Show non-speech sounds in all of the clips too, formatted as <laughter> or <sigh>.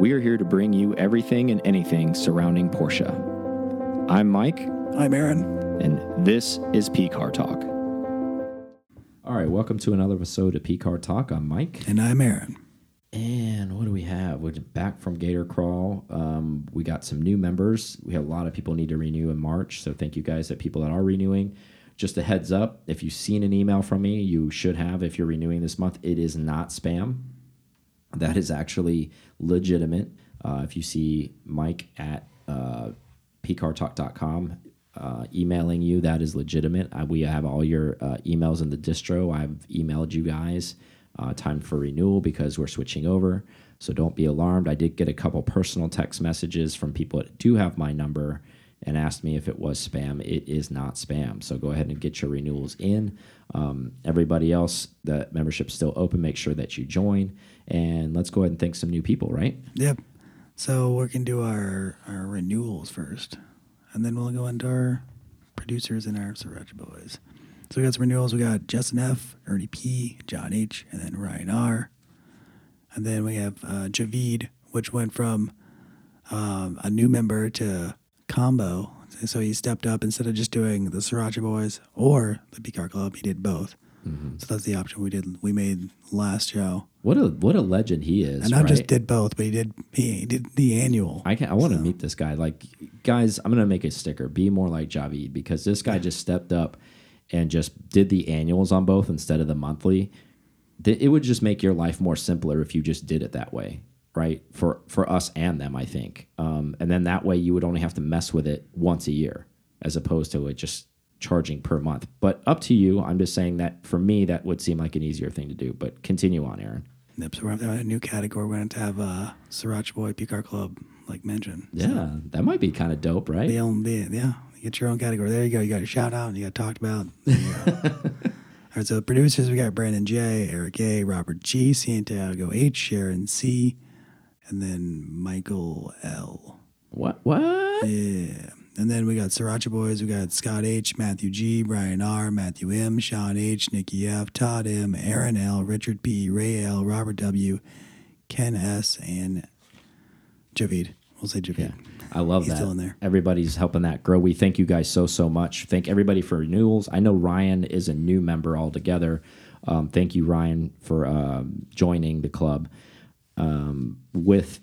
We are here to bring you everything and anything surrounding Porsche. I'm Mike, I'm Aaron. and this is P Car Talk. All right, welcome to another episode of P Car Talk. I'm Mike, And I'm Aaron. and what do we have? We're back from Gator Crawl. Um, we got some new members. We have a lot of people need to renew in March, so thank you guys that people that are renewing. Just a heads up, if you've seen an email from me, you should have. If you're renewing this month, it is not spam. That is actually legitimate. Uh, if you see Mike at uh, pcartalk.com uh, emailing you, that is legitimate. Uh, we have all your uh, emails in the distro. I've emailed you guys uh, time for renewal because we're switching over. So don't be alarmed. I did get a couple personal text messages from people that do have my number and asked me if it was spam. It is not spam. So go ahead and get your renewals in. Um, everybody else, the membership's still open. Make sure that you join. And let's go ahead and thank some new people, right? Yep. So we can do our, our renewals first. And then we'll go into our producers and our Sriracha boys. So we got some renewals. We got Justin F, Ernie P, John H, and then Ryan R. And then we have uh, Javid, which went from um, a new member to combo. So he stepped up instead of just doing the Sriracha boys or the P Car Club. He did both. So that's the option we did. We made last show. What a what a legend he is. And not right? just did both, but he did he did the annual. I can I want to meet this guy. Like, guys, I'm gonna make a sticker. Be more like Javid because this guy just stepped up and just did the annuals on both instead of the monthly. It would just make your life more simpler if you just did it that way, right? For for us and them, I think. Um, and then that way you would only have to mess with it once a year, as opposed to it just charging per month. But up to you. I'm just saying that for me, that would seem like an easier thing to do. But continue on, Aaron. Yep, so we're going to have a new category. We're going to have uh, Sriracha Boy P Car Club, like mentioned. Yeah, that might be kind of dope, right? The own, the, yeah, you get your own category. There you go. You got your shout out and you got talked about. <laughs> There you go. All right, so the producers, we got Brandon J, Eric A, Robert G, Santiago H, Sharon C, and then Michael L. What? What? Yeah. And then we got Sriracha Boys. We got Scott H, Matthew G, Brian R, Matthew M, Sean H, Nikki F, Todd M, Aaron L, Richard P, Ray L, Robert W, Ken S, and Javid. We'll say Javid. I love He's that. still in there. Everybody's helping that grow. We thank you guys so so much. Thank everybody for renewals. I know Ryan is a new member altogether. Um, thank you, Ryan, for um, joining the club. Um, with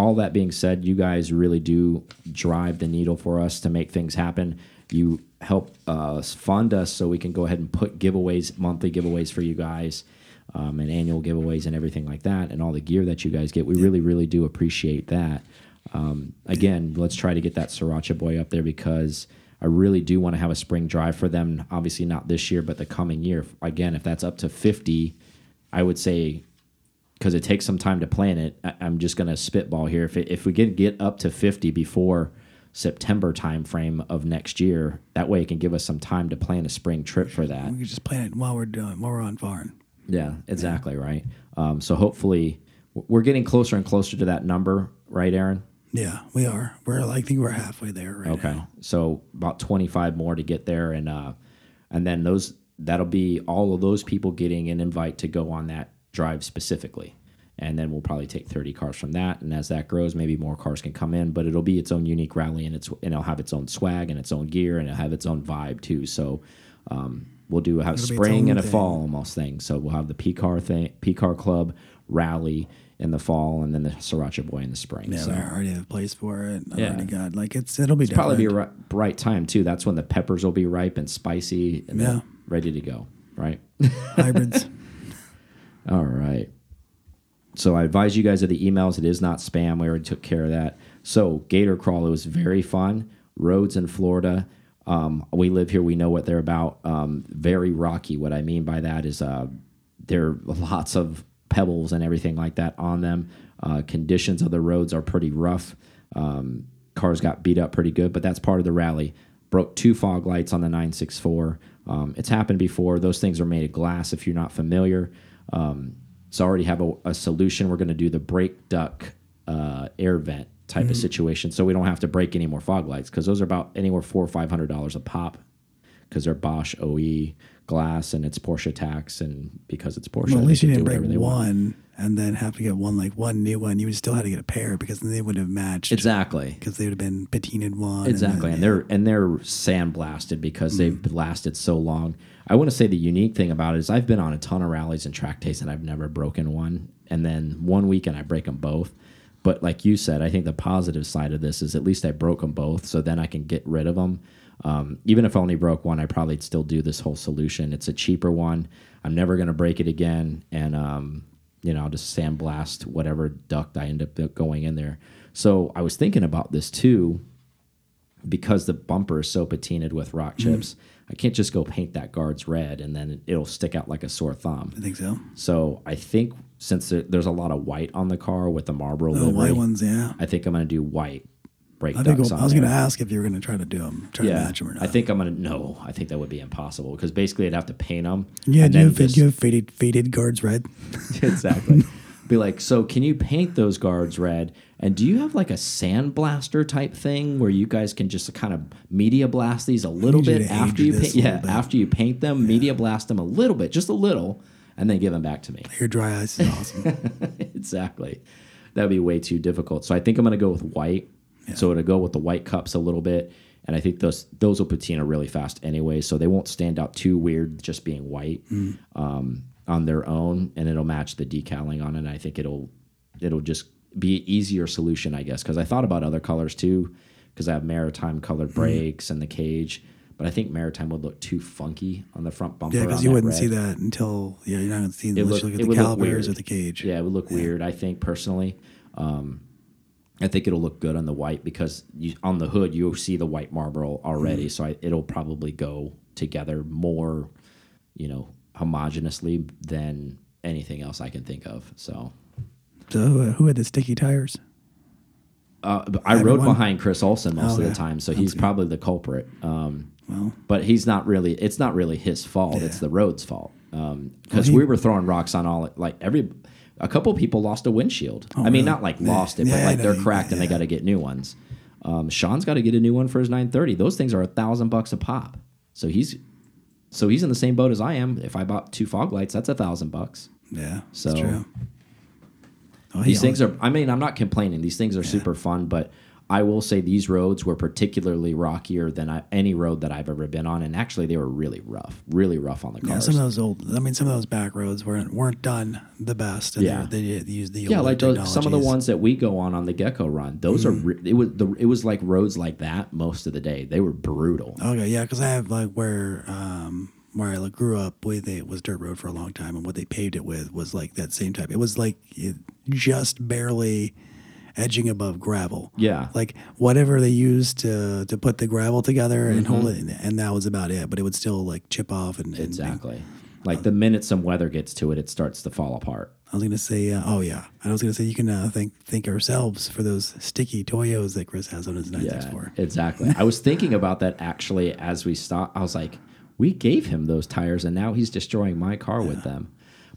all that being said, you guys really do drive the needle for us to make things happen. You help uh, fund us so we can go ahead and put giveaways, monthly giveaways for you guys, um, and annual giveaways and everything like that, and all the gear that you guys get. We really, really do appreciate that. Um, again, let's try to get that Sriracha boy up there because I really do want to have a spring drive for them. Obviously, not this year, but the coming year. Again, if that's up to 50, I would say because it takes some time to plan it. I, I'm just going to spitball here. If it, if we can get up to 50 before September timeframe of next year, that way it can give us some time to plan a spring trip for that. We can just plan it while we're doing while we're on foreign. Yeah, exactly right. Um, so hopefully, we're getting closer and closer to that number, right, Aaron? Yeah, we are. We're I think we're halfway there right Okay, now. so about 25 more to get there, and uh, and then those that'll be all of those people getting an invite to go on that drive specifically, and then we'll probably take 30 cars from that, and as that grows, maybe more cars can come in, but it'll be its own unique rally, and it's and it'll have its own swag and its own gear, and it'll have its own vibe too. So. Um, We'll do have It'll spring and a thing. fall almost thing. So we'll have the P car thing, P car club rally in the fall, and then the Sriracha boy in the spring. Yeah, so we already have a place for it. I Yeah. already got like it's it'll be probably be a different. ri- right time too. That's when the peppers will be ripe and spicy and Yeah. ready to go. Right. hybrids. <laughs> All right. So I advise you guys of the emails. It is not spam. We already took care of that. So Gator Crawl, it was very fun. Roads in Florida. Um, we live here. We know what they're about. Um, very rocky. What I mean by that is uh, there are <laughs> lots of pebbles and everything like that on them. Uh, conditions of the roads are pretty rough. Um, cars got beat up pretty good, but that's part of the rally. Broke two fog lights on the 964. Um, it's happened before. Those things are made of glass if you're not familiar. Um, so I already have a, a solution. We're going to do the brake duct uh, air vent type of situation, so we don't have to break any more fog lights because those are about anywhere four or five hundred dollars a pop because they're Bosch OE glass and it's Porsche tax and because it's Porsche. Well, at least you didn't break they want. one and then have to get one like one new one, you would still have to get a pair because then they would have matched. Exactly. Because they would have been patinaed one. Exactly, and, then- they're and they're sandblasted because Mm-hmm. they've lasted so long. I want to say the unique thing about it is I've been on a ton of rallies and track days and I've never broken one. And then one weekend I break them both. But like you said, I think the positive side of this is at least I broke them both, so then I can get rid of them. Um, even if I only broke one, I probably still do this whole solution. It's a cheaper one. I'm never going to break it again, and um, you know I'll just sandblast whatever duct I end up going in there. So I was thinking about this too because the bumper is so patinaed with rock Mm-hmm. chips, I can't just go paint that guards red and then it'll stick out like a sore thumb. I think so. So I think since there's a lot of white on the car with the Marlboro oh, The livery, white ones, yeah. I think I'm going to do white brake I think I was going to ask if you were going to try to do them, try to match them or not. I think I'm gonna no. I think that would be impossible because basically I'd have to paint them. Yeah, and do you, have, do you have faded faded guards red? <laughs> exactly. <laughs> Be like, so can you paint those guards red? And do you have like a sandblaster type thing where you guys can just kind of media blast these a little need you bit after you paint? Yeah, after you paint them, media blast them a little bit, just a little, and then give them back to me. Your dry ice is awesome. <laughs> exactly. That would be way too difficult. So I think I'm going to go with white. So to go with the white cups a little bit, and I think those those will patina really fast anyway, so they won't stand out too weird just being white um, on their own, and it'll match the decaling on it. And I think it'll it'll just be an easier solution, I guess, because I thought about other colors too, because I have maritime colored brakes and the cage. But I think maritime would look too funky on the front bumper. yeah, because you wouldn't red. see that until yeah, you're not going to see unless look- you look at the calipers or the cage. Yeah, it would look weird. I think personally, um, I think it'll look good on the white because you, on the hood you'll see the white Marlboro already, Mm. so I, it'll probably go together more, you know, homogeneously than anything else I can think of. So So who, who had the sticky tires? uh, I rode behind Chris Olson most of Okay. the time, so he's probably the culprit. Um, Well, but he's not really. It's not really his fault. Yeah. It's the road's fault. Because he- we were throwing rocks on all like every. A couple people lost a windshield. I mean, Oh, really? not like Yeah. lost it, Yeah, but like they're cracked and they got to get new ones. Um, Sean's got to get a new one for his 930. Those things are a thousand bucks a pop. So he's, so he's in the same boat as I am. If I bought two fog lights, that's a thousand bucks. yeah, So- that's true. Oh, These he things are. I mean, I'm not complaining. These things are super fun, but I will say these roads were particularly rockier than I, any road that I've ever been on, and actually they were really rough, really rough on the cars. Yeah, some of those old. I mean, some of those back roads weren't weren't done the best. And Yeah. they, they used the yeah, like those, some of the ones that we go on on the Gecko Run. Those are it was the it was like roads like that most of the day. They were brutal. Okay, yeah, because I have like where um where I grew up with it was dirt road for a long time, and what they paved it with was like that same type. It was like it just barely edging above gravel. Yeah. like whatever they used to to put the gravel together and hold Mm-hmm. it, and that was about it. But it would still like chip off and, and Exactly. Like the minute some weather gets to it, it starts to fall apart. I was gonna say, uh, oh yeah, I was gonna say you can uh, thank thank ourselves for those sticky Toyos that Chris has on his 964. Yeah, exactly. I was thinking about that actually as we stopped. I was like, we gave him those tires, and now he's destroying my car with them.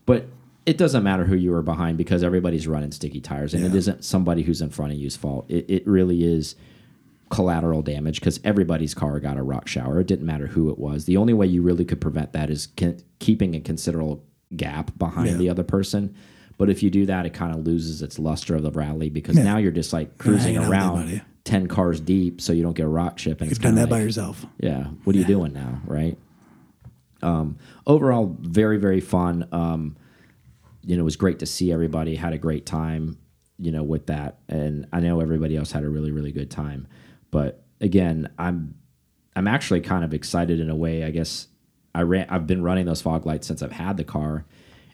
But it doesn't matter who you were behind because everybody's running sticky tires, and it Yeah. isn't somebody who's in front of you's fault. It, it really is collateral damage because everybody's car got a rock shower. It didn't matter who it was. The only way you really could prevent that is keeping a considerable gap behind Yeah. the other person. But if you do that, it kind of loses its luster of the rally because Yeah. now you're just like cruising around 10 cars deep so you don't get a rock chip. And You've it's done that by yourself. Yeah. What are you doing now? Right. Um, overall, very, very fun. Um, you know, it was great to see everybody had a great time, you know, with that. And I know everybody else had a really, really good time. But again, I'm, I'm actually kind of excited in a way. I guess I ran, I've been running those fog lights since I've had the car.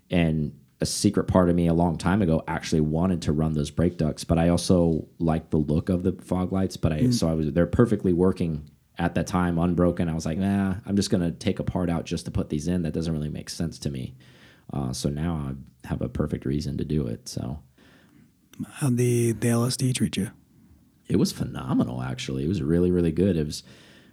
And a secret part of me a long time ago actually wanted to run those brake ducts, but I also like the look of the fog lights. But I, mm. so I was, they're perfectly working at that time, unbroken. I was like, nah, I'm just going to take a part out just to put these in. That doesn't really make sense to me. Uh, so now I have a perfect reason to do it. So How'd the the LSD treat you? it was phenomenal, actually. It was really, really good. It was,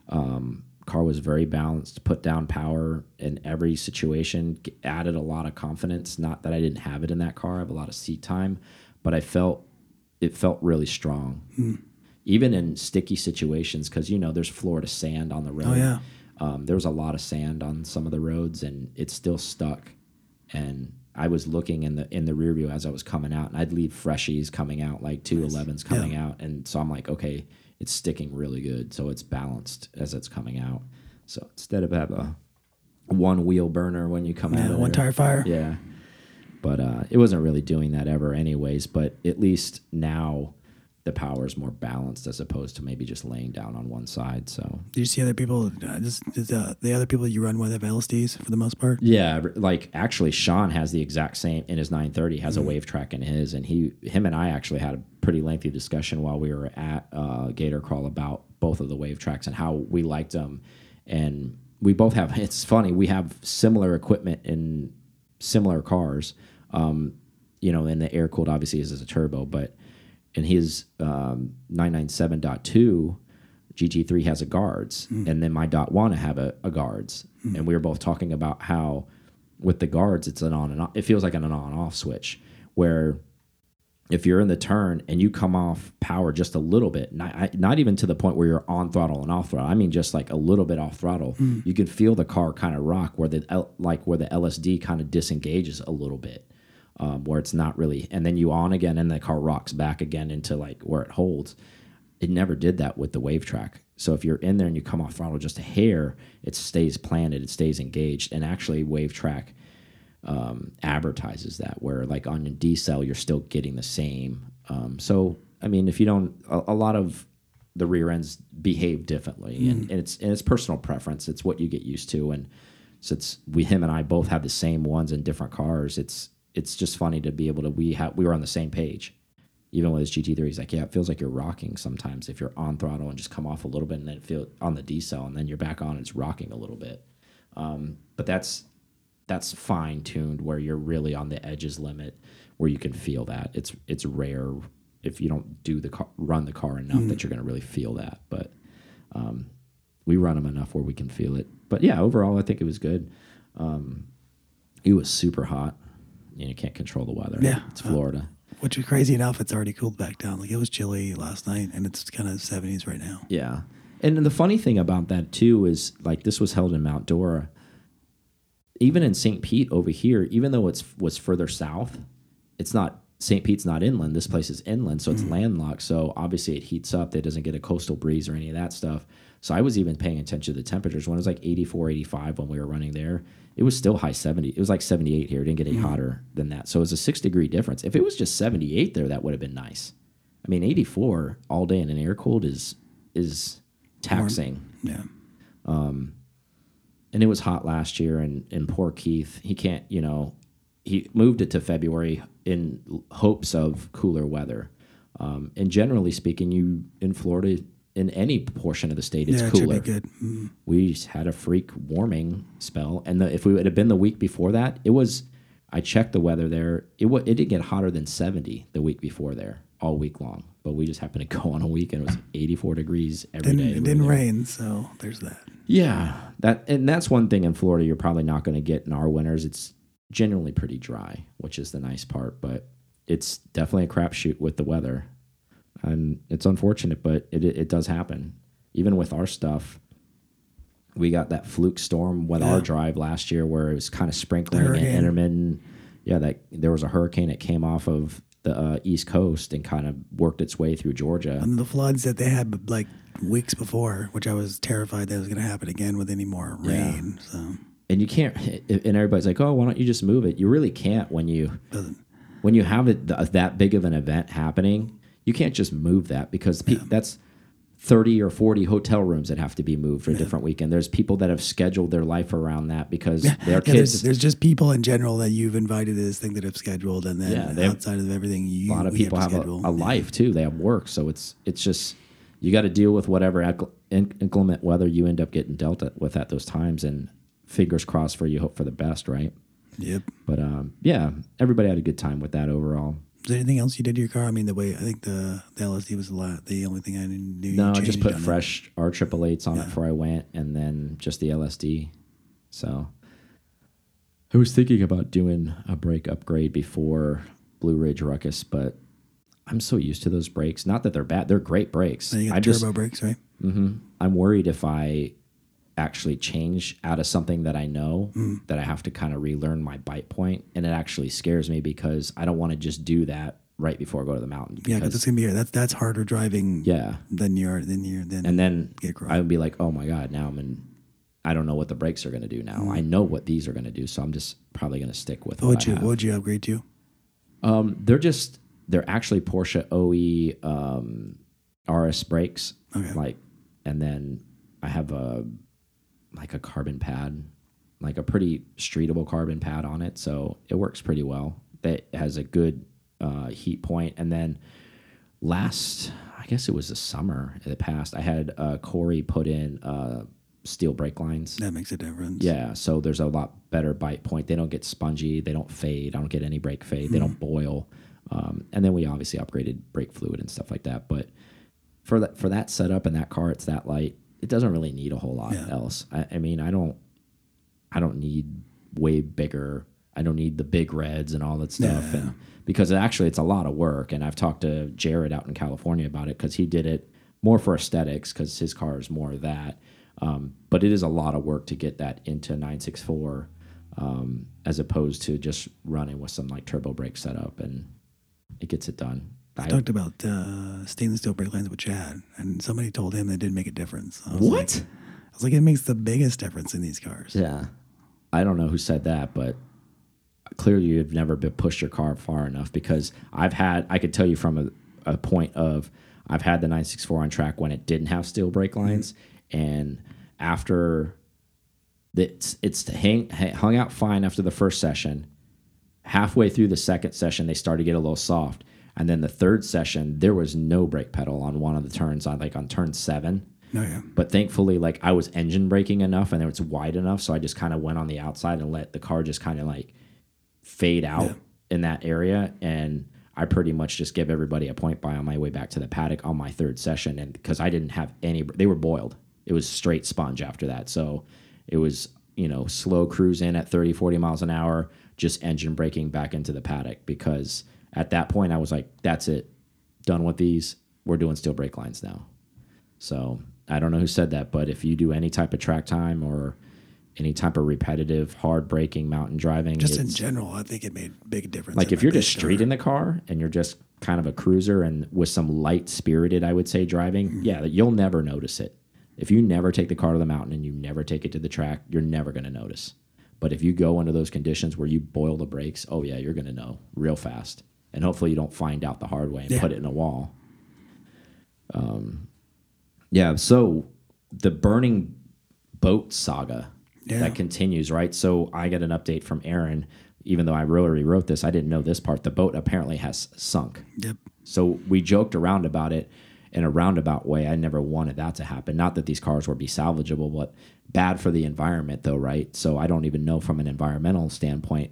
um, car was very balanced, put down power in every situation, added a lot of confidence. Not that I didn't have it in that car, I have a lot of seat time, but I felt it felt really strong. Even in sticky situations, because you know there's Florida sand on the road. Oh, yeah. um, there was a lot of sand on some of the roads, and it still stuck. And I was looking in the in the rear view as I was coming out, and I'd leave freshies coming out, like two elevens coming out, and so I'm like, okay, it's sticking really good, so it's balanced as it's coming out. So instead of have a one wheel burner when you come out Yeah, of one there- tire fire. yeah. But uh, it wasn't really doing that ever, anyways. But at least now the power is more balanced as opposed to maybe just laying down on one side. So Do you see other people? Uh, just does, uh, the other people you run with have LSDs for the most part. yeah, like actually, Sean has the exact same in his 930 has a Wavetrac in his, and he, him, and I actually had a pretty lengthy discussion while we were at uh, Gator Crawl about both of the Wavetracs and how we liked them, and we both have. <laughs> It's funny we have similar equipment in similar cars. Um, you know, and the air cooled obviously is as a turbo, but in his um, 997.2 GT3 has a guards, mm. and then my dot one I have a, a guards, mm. and we were both talking about how with the guards it's an on and off. It feels like an on off switch where if you're in the turn and you come off power just a little bit, not, not even to the point where you're on throttle and off throttle. I mean, just like a little bit off throttle, mm. you can feel the car kind of rock where the like where the LSD kind of disengages a little bit, um, where it's not really, and then you on again and the car rocks back again into like where it holds. It never did that with the Wavetrac. So if you're in there and you come off throttle just a hair, it stays planted, it stays engaged, and actually Wavetrac um, advertises that where like on your decel you're still getting the same. Um, so I mean, if you don't, a, a lot of the rear ends behave differently, and, and it's and it's personal preference. It's what you get used to, and since we him and I both have the same ones in different cars, it's it's just funny to be able to we have we were on the same page. Even with his GT3, he's like, yeah, it feels like you're rocking sometimes if you're on throttle and just come off a little bit, and then feel on the decel, and then you're back on, it's rocking a little bit. Um, but that's that's fine tuned where you're really on the edges limit where you can feel that. It's it's rare if you don't do the car, run the car enough that you're going to really feel that but um, we run them enough where we can feel it. But yeah overall i think it was good. Um, it was super hot you, know, can't control the weather Yeah. it's florida uh, Which is crazy enough, it's already cooled back down. Like it was chilly last night, and it's kind of 70s right now. Yeah. And the funny thing about that too is like this was held in Mount Dora. Even in St. Pete over here, even though it's was further south, it's not St. Pete's not inland. This place is inland, so it's mm-hmm. landlocked. So obviously it heats up. It doesn't get a coastal breeze or any of that stuff. So I was even paying attention to the temperatures when it was like 84, 85 when we were running there. It was still high 70. It was like 78 here. It didn't get any hotter than that. So it was a six degree difference. If it was just 78 there, that would have been nice. I mean, 84 all day in an air cooled is is taxing. Yeah. And it was hot last year, and and poor Keith, he can't, you know, he moved it to February in hopes of cooler weather. Um, and generally speaking, you in Florida, in any portion of the state, it's yeah, it cooler. be good. Mm. We just had a freak warming spell, and the, if we would have been the week before that, it was. I checked the weather there. It it didn't get hotter than seventy the week before there all week long, but we just happened to <laughs> go on a week and it was eighty four degrees every Didn't, day. it didn't rain, so there's that. Yeah, that and that's one thing in Florida you're probably not going to get in our winters. It's generally pretty dry, which is the nice part, but it's definitely a crapshoot with the weather, and it's unfortunate, but it it, it does happen. Even with our stuff, we got that fluke storm with our drive last year where it was kind of sprinkling and intermittent. Yeah, that there was a hurricane that came off of the uh, east coast and kind of worked its way through Georgia. And the floods that they had like weeks before, which I was terrified that was going to happen again with any more Yeah. rain. So and you can't <laughs> and everybody's like oh why don't you just move it you really can't when you doesn't. when you have it th that big of an event happening you can't just move that because pe that's 30 or 40 hotel rooms that have to be moved for a different weekend. There's people that have scheduled their life around that because their Yeah, kids there's, there's just people in general that you've invited to this thing that have scheduled, and then Yeah, they have- outside of everything, you a lot of people have, have, a, a Yeah. life too. They have work. So it's it's just you got to deal with whatever inclement weather you end up getting dealt with at those times and fingers crossed for you hope for the best right? Yep. but um, yeah everybody had a good time with that overall there anything else you did to your car? I mean, the way I think the the LSD was a lot. the only thing I knew. you No, I just put on it. fresh R triple eights on it before I went, and then just the LSD. So I was thinking about doing a brake upgrade before Blue Ridge Ruckus, but I'm so used to those brakes. Not that they're bad; they're great brakes. Then you I got just turbo brakes, right? Mm -hmm. I'm worried if I actually change out of something that I know Mm. that I have to kind of relearn my bite point, and it actually scares me because I don't want to just do that right before I go to the mountain. Yeah, because because- it's gonna be that's that's harder driving. yeah, Than you're than you're than and then. I would be like, oh my god, now I'm in. I don't know what the brakes are going to do now. I know what these are going to do, so I'm just probably going to stick with what what, would you have. what would you upgrade to? Um, they're just they're actually Porsche OE um, RS brakes, Okay. like, and then I have a like a carbon pad, like a pretty streetable carbon pad on it, so it works pretty well. That has a good uh, heat point, and then last I guess it was the summer in the past, I had uh, Corey put in uh, steel brake lines. That makes a difference. Yeah, so there's a lot better bite point. They don't get spongy, they don't fade, I don't get any brake fade, they don't boil. Um, and then we obviously upgraded brake fluid and stuff like that. But for that for that setup and that car, it's that light. It doesn't really need a whole lot Yeah. else. I, I mean, I don't I don't need way bigger. I don't need the big reds and all that stuff. Yeah. And because actually it's a lot of work. And I've talked to Jared out in California about it because he did it more for aesthetics because his car is more of that. Um, but it is a lot of work to get that into 964 um, as opposed to just running with some like turbo brake setup and it gets it done. I talked about uh, stainless steel brake lines with Chad, and somebody told him that didn't make a difference. I was like- what? I was like, it makes the biggest difference in these cars. Yeah. I don't know who said that, but clearly you've never been pushed your car far enough because I've had, I could tell you from a, a point of, I've had the 964 on track when it didn't have steel brake lines. And after it's, it's hang, hung out fine after the first session. Halfway through the second session, they started to get a little soft. And then the third session, there was no brake pedal on one of the turns on like on turn seven. No, yeah. But thankfully, like I was engine braking enough and it was wide enough, so I just kind of went on the outside and let the car just kind of like fade out Yeah. in that area. And I pretty much just give everybody a point by on my way back to the paddock on my third session, and because I didn't have any, they were boiled. It was straight sponge after that, so it was you know slow cruise in at 30, 40 miles an hour, just engine braking back into the paddock because at that point I was like, that's it, done with these. We're doing steel brake lines now. So I don't know who said that, but if you do any type of track time or any type of repetitive hard braking mountain driving, Just in general, I think it made big difference. like if you're just street in the car and you're just kind of a cruiser and with some light spirited, I would say driving, Mm-hmm. yeah, you'll never notice it. If you never take the car to the mountain and you never take it to the track, you're never going to notice. But if you go under those conditions where you boil the brakes, oh yeah, you're going to know real fast. And hopefully you don't find out the hard way and Yeah. put it in a wall. Um, yeah. So the burning boat saga Yeah. that continues, right? So I get an update from Aaron. Even though I already wrote this, I didn't know this part. The boat apparently has sunk. Yep. So we joked around about it in a roundabout way. I never wanted that to happen. Not that these cars would be salvageable, but bad for the environment, though, right? So I don't even know from an environmental standpoint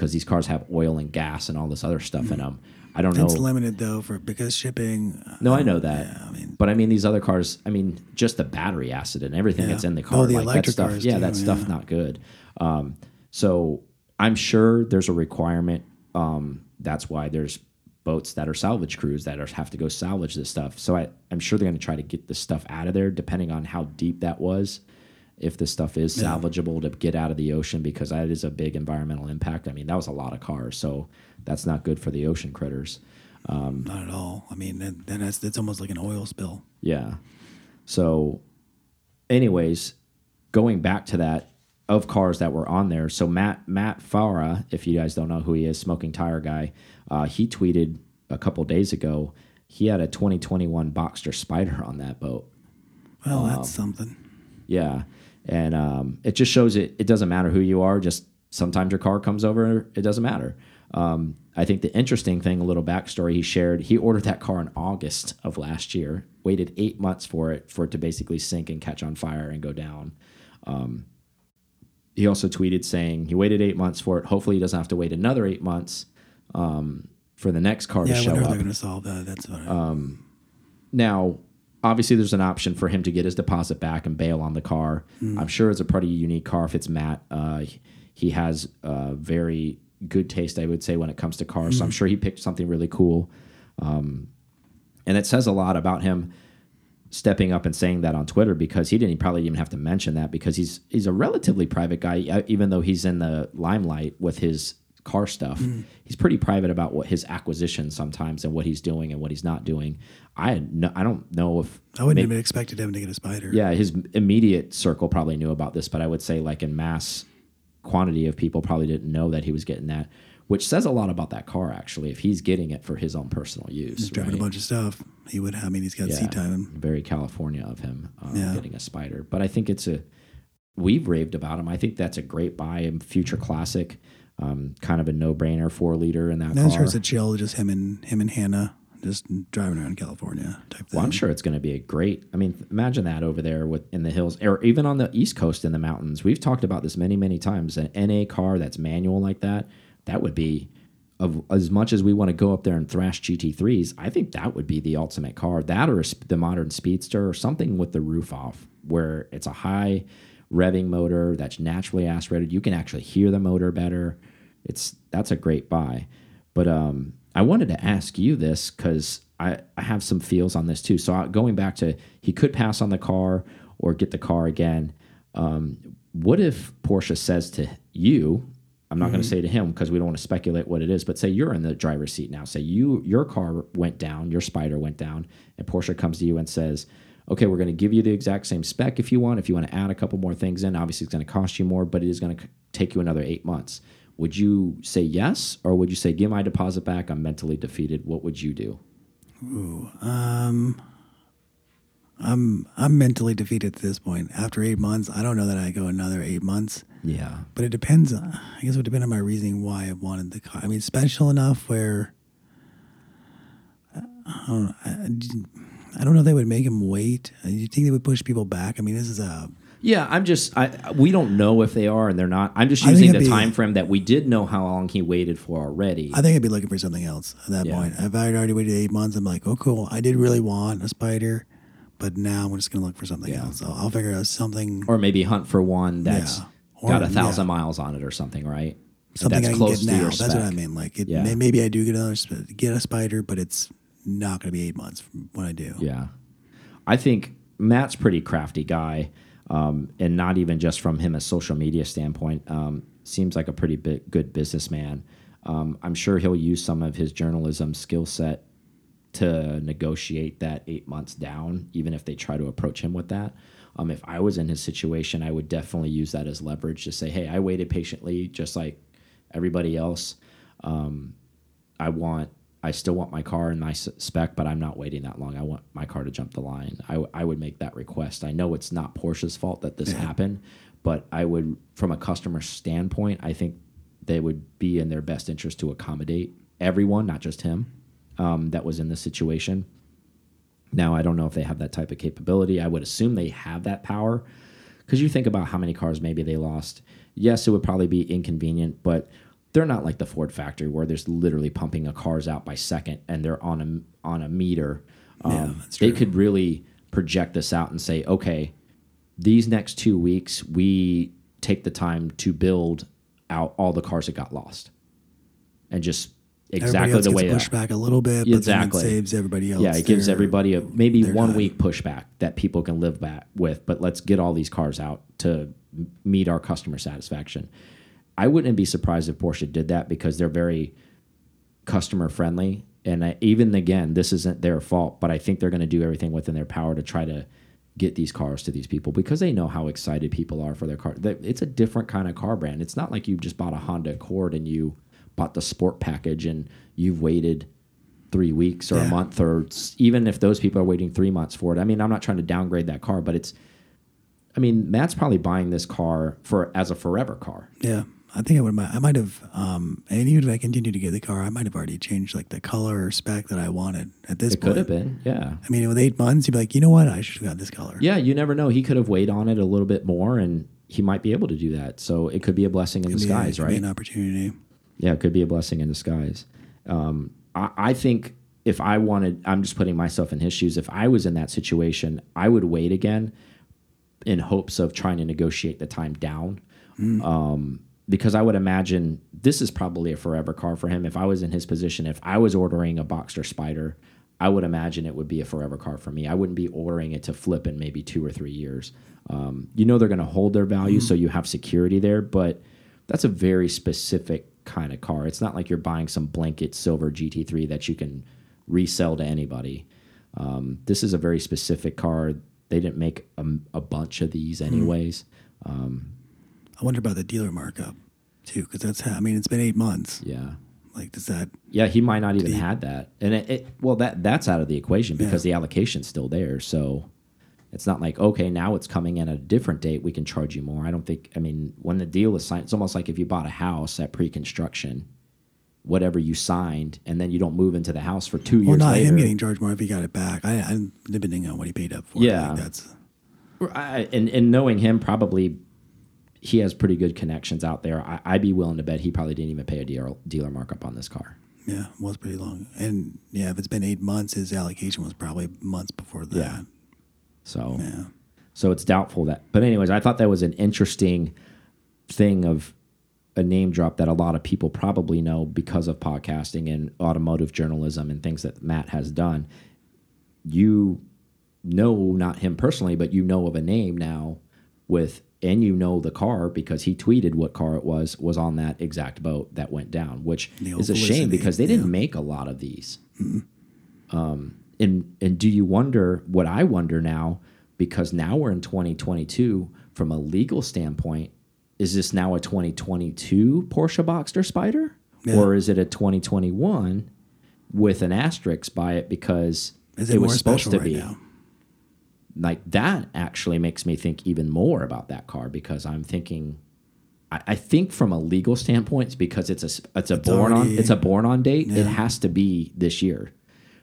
because these cars have oil and gas and all this other stuff in them. I don't know. It's limited though for because shipping. uh, No, I know that. Yeah, I mean, but I mean, these other cars. I mean, just the battery acid and everything Yeah. that's in the Oh, car. the like that electric stuff. cars yeah, too, that stuff yeah. not good. Um, so I'm sure there's a requirement. Um, that's why there's boats that are salvage crews that are, have to go salvage this stuff. So I, I'm sure they're going to try to get this stuff out of there, depending on how deep that was. If this stuff is Yeah. salvageable to get out of the ocean, because that is a big environmental impact. I mean, that was a lot of cars, so that's not good for the ocean critters. not at all. I mean, then, then it's, it's almost like an oil spill. Yeah. So, anyways, going back to that of cars that were on there. So Matt Matt Farah, if you guys don't know who he is, smoking tire guy, uh, he tweeted a couple days ago. He had a 2021 Boxster Spider on that boat. Well, that's something. Yeah, and um, it just shows it. It doesn't matter who you are. Just sometimes your car comes over. It doesn't matter. Um, I think the interesting thing, a little backstory he shared. He ordered that car in August of last year. Waited eight months for it for it to basically sink and catch on fire and go down. Um, he also tweeted saying he waited eight months for it. Hopefully, he doesn't have to wait another eight months um, for the next car Yeah, to show up. they're going to solve that. That's what. I, Um, Now, obviously, there's an option for him to get his deposit back and bail on the car. I'm sure it's a pretty unique car if it's Matt. Uh, he has a very good taste, I would say, when it comes to cars. So I'm sure he picked something really cool. Um, and it says a lot about him. stepping up and saying that on Twitter because he didn't probably even have to mention that because he's he's a relatively private guy uh, even though he's in the limelight with his car stuff. Mm. He's pretty private about what his acquisitions sometimes and what he's doing and what he's not doing. I no, I don't know if I wouldn't may- have expected him to get a spider. yeah, his immediate circle probably knew about this, but I would say like in mass quantity of people probably didn't know that he was getting that, which says a lot about that car actually. If he's getting it for his own personal use, He's driving right? a bunch of stuff. He would. I mean, he's got Yeah. seat time. very California of him uh, Yeah. getting a spider. But I think it's a we've raved about him. I think that's a great buy and future classic. Um, kind of a no brainer four liter in that And I'm car. a chill, just him and him and Hannah just driving around California type thing. Well, I'm sure it's going to be a great. I mean, imagine that over there with in the hills, or even on the East Coast in the mountains. We've talked about this many, many times. An NA car that's manual like that, that would be of as much as we want to go up there and thrash GT3s. I think that would be the ultimate car. That or the modern Speedster or something with the roof off, where it's a high revving motor that's naturally aspirated. You can actually hear the motor better. It's that's a great buy. But um, I wanted to ask you this because I, I have some feels on this too. So I, going back to he could pass on the car or get the car again. Um, what if Porsche says to you, I'm not going to say to him because we don't want to speculate what it is, but say you're in the driver's seat now. Say you your car went down, your spider went down, and Porsche comes to you and says, "Okay, we're going to give you the exact same spec if you want. If you want to add a couple more things in, obviously it's going to cost you more, but it is going to take you another eight months." Would you say yes, or would you say, "Give my deposit back"? I'm mentally defeated. What would you do? Um, I'm I'm mentally defeated at this point. After eight months, I don't know that I go another eight months. Yeah, But it depends. uh, I guess it would depend on my reasoning why I wanted the car. I mean, special enough where I don't know. I, I don't know if they would make him wait. You think they would push people back? I mean, this is a yeah. I'm just. I we don't know if they are and they're not. I'm just I think using the it'd be- time frame that we did know how long he waited for already. I think I'd be looking for something else at that Yeah. point. If I had already waited eight months, I'm like, oh, cool. I did really want a spider, but now I'm just going to look for something else. I'll, I'll figure out something, or maybe hunt for one that's Yeah. Or- got a thousand miles on it or something, right? something that's I can close get now. That's what I spec. mean. Like, it, Yeah. may, maybe I do get another sp- get a spider, but it's not going to be eight months from when I do. Yeah, I think Matt's pretty crafty guy, um, and not even just from him a social media standpoint. Um, seems like a pretty big, good businessman. Um, I'm sure he'll use some of his journalism skill set to negotiate that eight months down, even if they try to approach him with that. Um, if I was in his situation, I would definitely use that as leverage to say, "Hey, I waited patiently, just like everybody else. Um, I want, I still want my car in my spec, but I'm not waiting that long. I want my car to jump the line. I, w- I would make that request. I know it's not Porsche's fault that this happened, but I would, from a customer standpoint, I think they would be in their best interest to accommodate everyone, not just him, um, that was in this situation. Now, I don't know if they have that type of capability. I would assume they have that power because you think about how many cars maybe they lost. Yes, it would probably be inconvenient, but they're not like the Ford factory where there's literally pumping a cars out by second and they're on a on a meter. Um, that's they could really project this out and say, okay, these next two weeks we take the time to build out all the cars that got lost, and just exactly the gets way pushed back a little bit, but Exactly. then it saves everybody else. yeah, it gives everybody a maybe one time. week pushback that people can live back with. But let's get all these cars out to meet our customer satisfaction. I wouldn't be surprised if Porsche did that because they're very customer friendly. And I, even again, this isn't their fault, but I think they're going to do everything within their power to try to get these cars to these people because they know how excited people are for their car. It's a different kind of car brand. It's not like you just bought a Honda Accord and you bought the sport package and you've waited three weeks or a month or even if those people are waiting three months for it. I mean, I'm not trying to downgrade that car, but it's. I mean, Matt's probably buying this car for as a forever car. Yeah, I think I would. I might have, um, and even if I continue to get the car, I might have already changed like the color or spec that I wanted at this point. It point. could have been, yeah. I mean, with eight months, you'd be like, you know what? I should have got this color. Yeah, you never know. He could have weighed on it a little bit more, and he might be able to do that. So it could be a blessing in a- disguise, be right? An opportunity. Yeah, it could be a blessing in disguise. Um, I, I think if I wanted, I'm just putting myself in his shoes. If I was in that situation, I would wait again in hopes of trying to negotiate the time down. Um, because I would imagine this is probably a forever car for him. If I was in his position, if I was ordering a Boxster Spider, I would imagine it would be a forever car for me. I wouldn't be ordering it to flip in maybe two or three years. Um, you know they're going to hold their value, so you have security there, but that's a very specific kind of car. It's not like you're buying some blanket silver GT3 that you can resell to anybody. Um, this is a very specific car. They didn't make a, a bunch of these anyways. I wonder about the dealer markup too, because that's how, I mean it's been eight months. Yeah. Like does that? Yeah, he might not even The- had that, and it, it well that that's out of the equation because the allocation's still there. So it's not like okay, now it's coming in at a different date. We can charge you more. I don't think. I mean, when the deal is signed, it's almost like if you bought a house at pre-construction, whatever you signed, and then you don't move into the house for two Well, years not later. him getting charged more if he got it back. I, I'm depending on what he paid up for. Yeah. That's I, and and knowing him, probably he has pretty good connections out there. I, I'd be willing to bet he probably didn't even pay a dealer dealer markup on this car. yeah, was pretty long. And yeah, if it's been eight months, his allocation was probably months before that. Yeah. So Yeah. So it's doubtful that. But anyways, I thought that was an interesting thing of a name drop that a lot of people probably know because of podcasting and automotive journalism and things that Matt has done. You know not him personally, but you know of a name now with and you know the car because he tweeted what car it was was on that exact boat that went down, which is a shame because they didn't yeah. make a lot of these. Um, and and do you wonder what I wonder now because now we're in 2022 from a legal standpoint is this now a 2022 Porsche Boxster Spider Yeah. or is it a 2021 with an asterisk by it because it, was supposed to right be now? Like that actually makes me think even more about that car because I'm thinking I, I think from a legal standpoint it's because it's a it's a born on it's a born on date it has to be this year.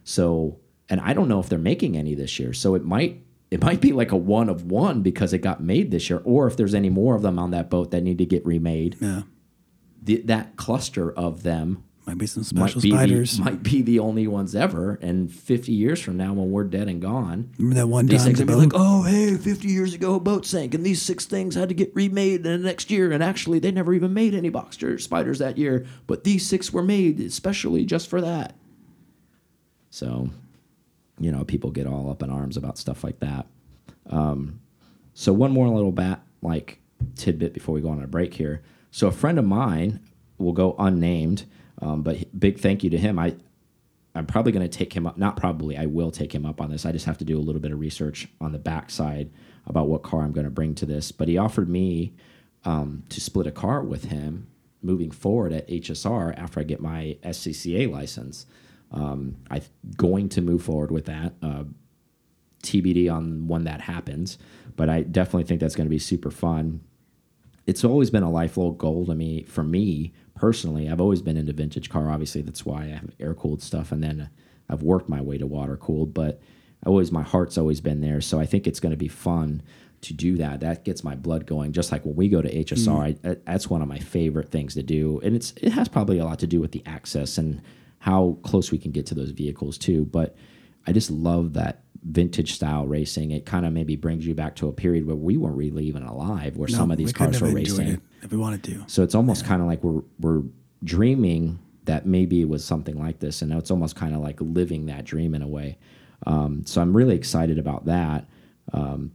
So and I don't know if they're making any this year. So it might it might be like a one of one because it got made this year or if there's any more of them on that boat that need to get remade. Yeah. the, that cluster of them Might be some might special be, spiders. the, might be the only ones ever and 50 years from now when we're dead and gone Remember that one these time things would be like, oh, hey, 50 years ago, a boat sank, and these six things had to get remade in the next year. And actually, they never even made any Boxster spiders that year, but these six were made especially just for that. So, you know, people get all up in arms about stuff like that. Um, so, one more little bat like tidbit before we go on a break here. So, a friend of mine will go unnamed, um, but big thank you to him. I I'm probably going to take him up. Not probably, I will take him up on this. I just have to do a little bit of research on the backside about what car I'm going to bring to this. But he offered me um, to split a car with him moving forward at HSR after I get my SCCA license. Um, I'm going to move forward with that. Uh, TBD on when that happens, but I definitely think that's going to be super fun it's always been a lifelong goal to me for me personally. I've always been into vintage car obviously that's why i have air cooled stuff and then i've worked my way to water cooled but I always my heart's always been there so i think it's going to be fun to do that. That gets my blood going just like when we go to hsr mm. I, that's one of my favorite things to do and it's it has probably a lot to do with the access and how close we can get to those vehicles too but i just love that vintage style racing it kind of maybe brings you back to a period where we weren't really even alive where No, some of these couldn't cars were racing if we wanted to. so it's almost kind of like we're we're dreaming that maybe it was something like this, and now it's almost kind of like living that dream in a way. Um, so I'm really excited about that. Um,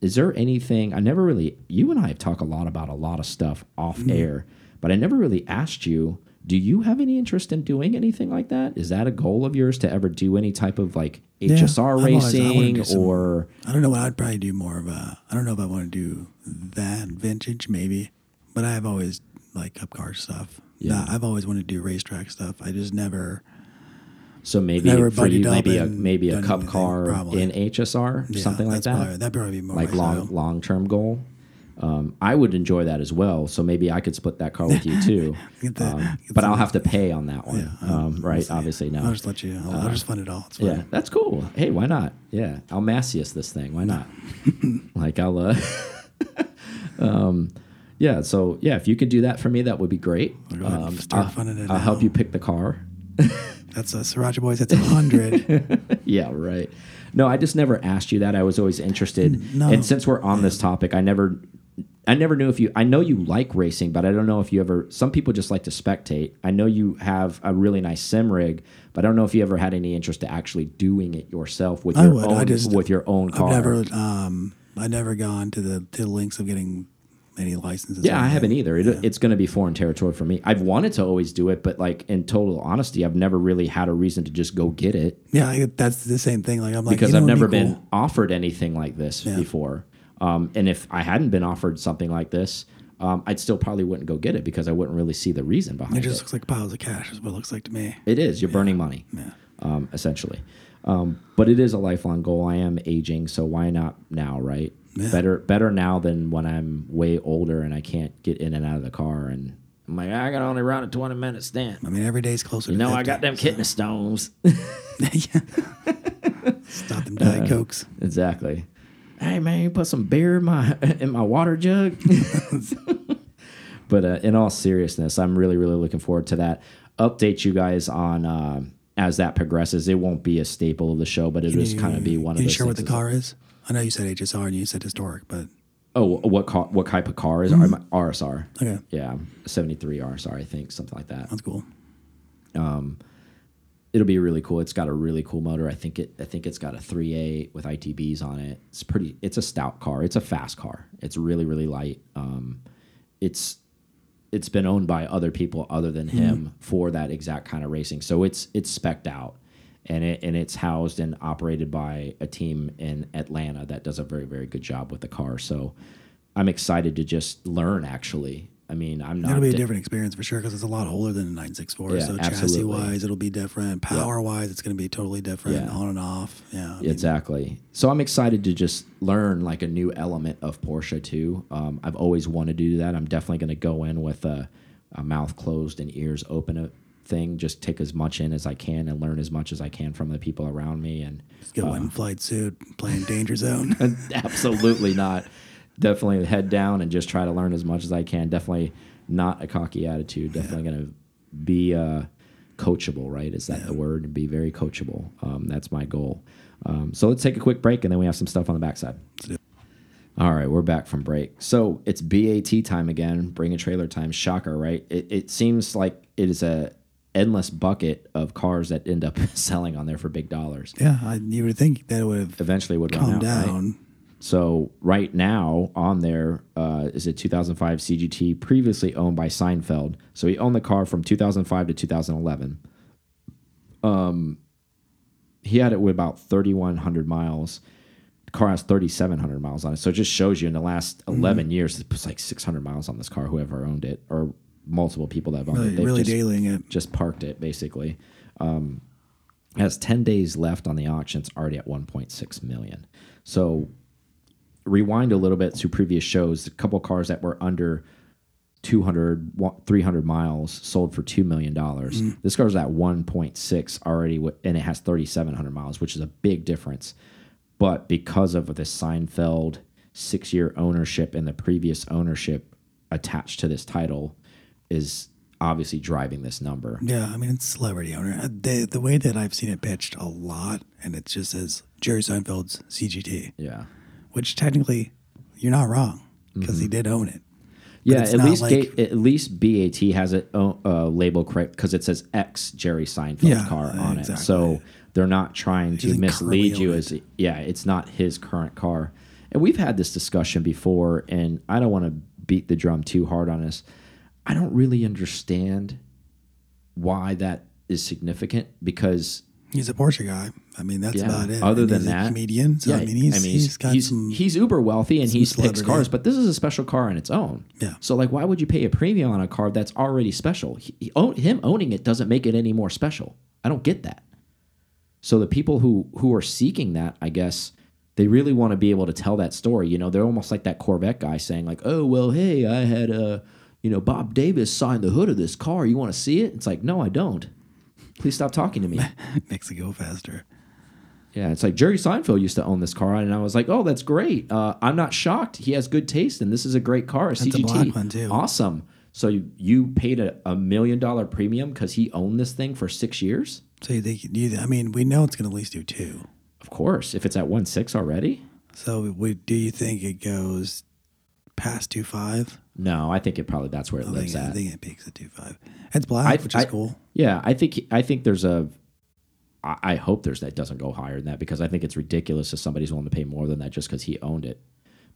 is there anything I never really? You and I have talked a lot about a lot of stuff off Mm-hmm. air, but I never really asked you. Do you have any interest in doing anything like that? Is that a goal of yours to ever do any type of like HSR I've always- I racing some- or? I don't know I'd probably do more of a. I don't know if I want to do that vintage maybe, but I've always like cup car stuff. Yeah. Yeah, I've always wanted to do racetrack stuff. I just never. So maybe for you, maybe a maybe a cup anything, car probably. in HSR, Yeah, something like that. Probably, that'd probably be more like my long long term goal. Um, I would enjoy that as well. So maybe I could split that car with you too. <laughs> The- Um, but the- I'll have to pay on that one, Yeah, um, right? see. Obviously, no. I'll just let you. I'll, I'll just fund it all. Yeah, that's cool. Hey, why not? Yeah, I'll Massius this thing. Why not? <laughs> like I'll. Uh, <laughs> um, yeah. So yeah, if you could do that for me, that would be great. I'll go ahead and Um, start I'll, funding it I'll help you pick the car. That's a Sriracha Boys. That's a hundred. Yeah, right. No, I just never asked you that. I was always interested. No. And since we're on this topic, I never I never knew if you I know you like racing, but I don't know if you ever some people just like to spectate. I know you have a really nice sim rig, But I don't know if you ever had any interest to actually doing it yourself with I your would. own I just- with your own car. I've never, um, I've never gone to the to the links of getting any licenses. Yeah, I haven't either. It, It's going to be foreign territory for me. I've wanted to always do it, but like in total honesty, I've never really had a reason to just go get it Yeah, I, that's the same thing. Like I'm like because you know I've never be been offered anything like this before. Um, and if I hadn't been offered something like this, um, I'd still probably wouldn't go get it because I wouldn't really see the reason behind It it. just looks like piles of cash. Is what it looks like to me. It is. You're burning money, um, essentially. Um, but it is a lifelong goal. I am aging, so why not now, right? Better, better now than when I'm way older and I can't get in and out of the car. And I'm like, I got only run a 20 minute stint. I mean, every day's closer. You know, I got them so- kidney stones. <laughs> Stop them Uh, diet cokes. exactly. Hey man, you put some beer in my <laughs> in my water jug. <laughs> but uh, in all seriousness, I'm really really looking forward to that. Update you guys on uh, as that progresses. It won't be a staple of the show, but it is kind of be one of you share what the car is? I know you said HSR and you said historic, but Oh, what car? What type of car is Mm-hmm. RSR? okay, Yeah, seventy three RSR, I think, something like that. that's cool. It'll be really cool. It's got a really cool motor. I think it. I think it's got a three eight with ITBs on it. It's pretty. It's a stout car. It's a fast car. It's really really light. Um, it's it's been owned by other people other than him for that exact kind of racing. So it's it's specked out, and it and it's housed and operated by a team in Atlanta that does a very very good job with the car. So I'm excited to just learn. Actually, I mean, I'm not. It'll be a di- different experience for sure because it's a lot older than a 964. Yeah, so chassis wise, it'll be different. Power wise, it's going to be totally different. Yeah. On and off. Yeah. I mean, Exactly. So I'm excited to just learn like a new element of Porsche too. Um, I've always wanted to do that. I'm definitely going to go in with a, a mouth closed and ears open uh, thing. Just take as much in as I can and learn as much as I can from the people around me. And Just get one flight suit, playing Danger Zone. <laughs> absolutely not. Definitely head down and just try to learn as much as I can. Definitely not a cocky attitude. Definitely going to be uh, coachable, right? Is that the word? Be very coachable. Um, that's my goal. Um, so let's take a quick break and then we have some stuff on the backside. All right, we're back from break. So it's BAT time again, bring a trailer time. Shocker, right? It, it seems like it is a endless bucket of cars that end up <laughs> selling on there for big dollars. yeah, I, you would think that it would have Eventually, would run down. right? So right now on there uh, is a 2005 CGT previously owned by Seinfeld. So he owned the car from 2005 to 2011. Um, he had it with about 3,100 miles. The car has 3,700 miles on it. So it just shows you in the last 11 years, it was like 600 miles on this car, whoever owned it, or multiple people that have owned Really, it. They've really just, dailying it. just parked it basically. Um, has 10 days left on the auction. It's already at 1.6 million. So rewind a little bit to previous shows. A couple cars that were under 200, 300 miles sold for $2 million. This car's at 1.6 already, and it has 3,700 miles, which is a big difference. But because of the Seinfeld six year ownership and the previous ownership attached to this title, is obviously driving this number. Yeah, I mean it's celebrity owner. Uh, The the way that I've seen it pitched a lot, and it just says Jerry Seinfeld's CGT, Yeah. Which technically you're not wrong because he did own it. Yeah, at least like- at least BAT has it uh, uh, label correct because it says X Jerry Seinfeld Yeah, car on exactly. it. So they're not trying to mislead you as yeah, it's not his current car. And we've had this discussion before, and I don't want to beat the drum too hard on this. I don't really understand why that is significant because He's a Porsche guy. I mean that's yeah, about it. other And than he's that, a comedian. So I mean he's he's got he's, some. he's uber wealthy and he picks cars, but this is a special car on its own. Yeah. So like, why would you pay a premium on a car that's already special? He, he own, him owning it doesn't make it any more special. I don't get that. So the people who who are seeking that, I guess, they really want to be able to tell that story. You know, they're almost like that Corvette guy saying like, "Oh well, hey, I had uh, you know, Bob Davis signed the hood of this car. You want to see it?" It's like, no, I don't. Please stop talking to me. <laughs> makes it go faster. Yeah, it's like Jerry Seinfeld used to own this car, and I was like, "Oh, that's great. Uh, I'm not shocked. He has good taste, and this is a great car, a a CGT. black one, too. Awesome. So you, you paid a, a million dollar premium because he owned this thing for six years. So you think you? I mean we know it's going to at least do two. Of course, if it's at one six already. So we, do you think it goes past two five? No, I think it probably that's where it I lives think, I think it peaks at two five. It's black, which is I- cool. Yeah, I think I think there's a I, I hope there's that doesn't go higher than that because I think it's ridiculous if somebody's willing to pay more than that just because he owned it.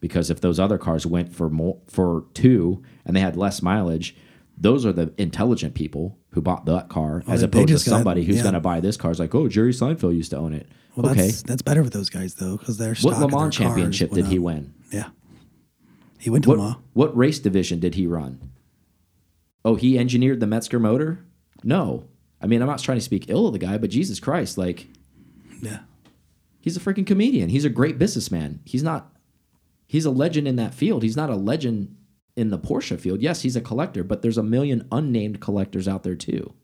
Because if those other cars went for more for two and they had less mileage, those are the intelligent people who bought that car as opposed to just got- somebody who's yeah. going to buy this car. It's like, oh, Jerry Seinfeld used to own it. Well, okay, that's that's better with those guys though, because they're what Le Mans championship did he win? Yeah, he went to What what race division did he run? Oh, he engineered the Mezger motor? No. I mean, I'm not trying to speak ill of the guy, but Jesus Christ, like Yeah, he's a freaking comedian. He's a great businessman. He's not he's a legend in that field. He's not a legend in the Porsche field. Yes, he's a collector, but there's a million unnamed collectors out there too.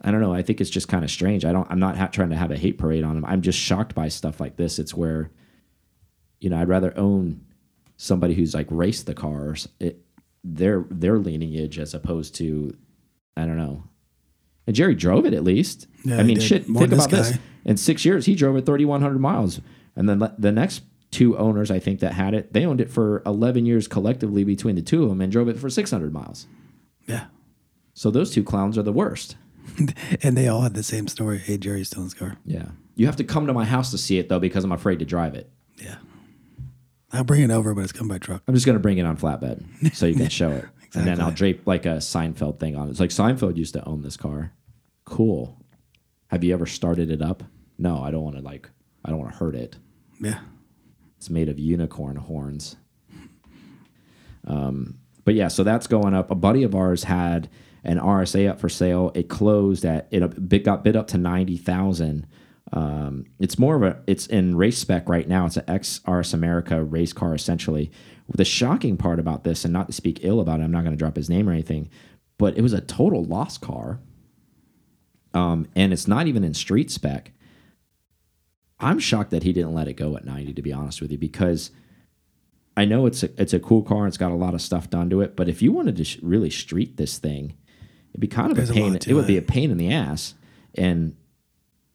I don't know. I think it's just kind of strange. I don't. I'm not ha trying to have a hate parade on him. I'm just shocked by stuff like this. It's where, you know, I'd rather own somebody who's like raced the cars, it, their their lineage as opposed to, I don't know. And Jerry drove it at least. Yeah, I mean, shit. More think about this. In six years, he drove it 3,100 miles, and then the next two owners, I think, that had it, they owned it for 11 years collectively between the two of them, and drove it for 600 miles. yeah, So those two clowns are the worst. <laughs> and they all had the same story. Hey, Jerry Stone's car. Yeah. You have to come to my house to see it though, because I'm afraid to drive it. Yeah, I'll bring it over, but it's come by truck. I'm just going to bring it on flatbed so you can <laughs> show it. And then I'll drape like a Seinfeld thing on it. It's like Seinfeld used to own this car. Cool. Have you ever started it up? No, I don't want to like I don't want to hurt it. Yeah, It's made of unicorn horns. Um, but yeah, so that's going up. A buddy of ours had an RSA up for sale. It closed at it bit, got bid up to ninety thousand. Um, it's more of a it's in race spec right now. It's an X RS America race car essentially. The shocking part about this, and not to speak ill about it, I'm not going to drop his name or anything, but it was a total loss car. Um, and it's not even in street spec. I'm shocked that he didn't let it go at 90 to be honest with you because I know it's a, it's a cool car and it's got a lot of stuff done to it, but if you wanted to sh really street this thing, it'd be kind of There's a a pain. lot It to would be a pain in the ass. And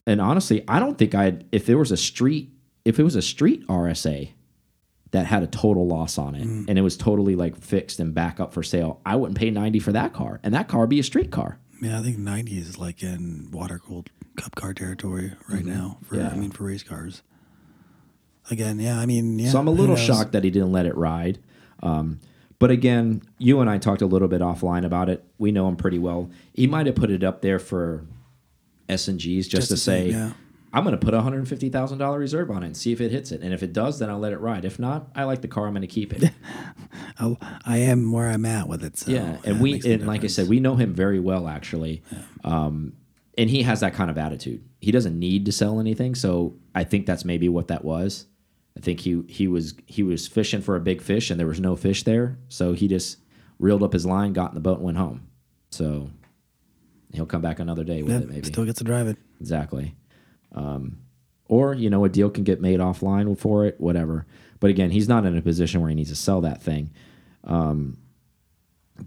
and honestly, I don't think I'd if there was a street if it was a street RSA that had a total loss on it Mm. and it was totally like fixed and back up for sale, I wouldn't pay 90 for that car. And that car would be a street car. yeah. I think ninety is like in water cooled cup car territory right now. For Yeah. I mean, for race cars. Again, yeah. I mean, yeah. So I'm a little shocked that he didn't let it ride. Um, but again, you and I talked a little bit offline about it. We know him pretty well. He might have put it up there for S and Gs just, Just to say, yeah. I'm going to put a hundred fifty thousand dollar reserve on it and see if it hits it. And if it does, then I'll let it ride. If not, I like the car. I'm going to keep it. <laughs> I'll, I am where I'm at with it. So yeah, and we and like I said, we know him very well actually. Um, and he has that kind of attitude. He doesn't need to sell anything, so I think that's maybe what that was. I think he he was he was fishing for a big fish and there was no fish there, so he just reeled up his line, got in the boat, and went home. So he'll come back another day with Yeah, it, maybe. still gets to drive it. Exactly. Um, or you know, a deal can get made offline for it, whatever. But again, he's not in a position where he needs to sell that thing. Um,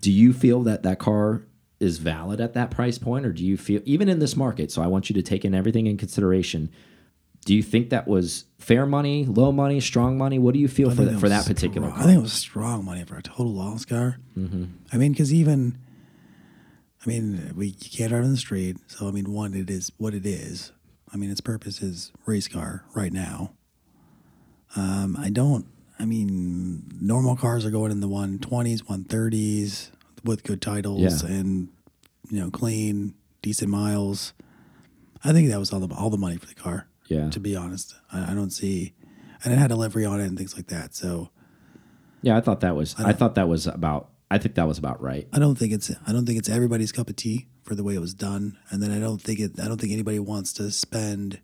do you feel that that car is valid at that price point, or do you feel even in this market? So I want you to take in everything in consideration. Do you think that was fair money, low money, strong money? What do you feel I for that, for that particular car? I think it was strong money for a total loss car. Mm-hmm. I mean, because even, I mean, we you can't drive in the street. So I mean, one, it is what it is. I mean, its purpose is race car right now. Um, I don't. I mean, normal cars are going in the one twenties, one thirties with good titles Yeah. and you know clean, decent miles. I think that was all the all the money for the car. Yeah. To be honest, I, I don't see, and it had a livery on it and things like that. So yeah, I thought that was. I, thought that was about. I think that was about right. I don't think it's I don't think it's everybody's cup of tea for the way it was done, and then I don't think it I don't think anybody wants to spend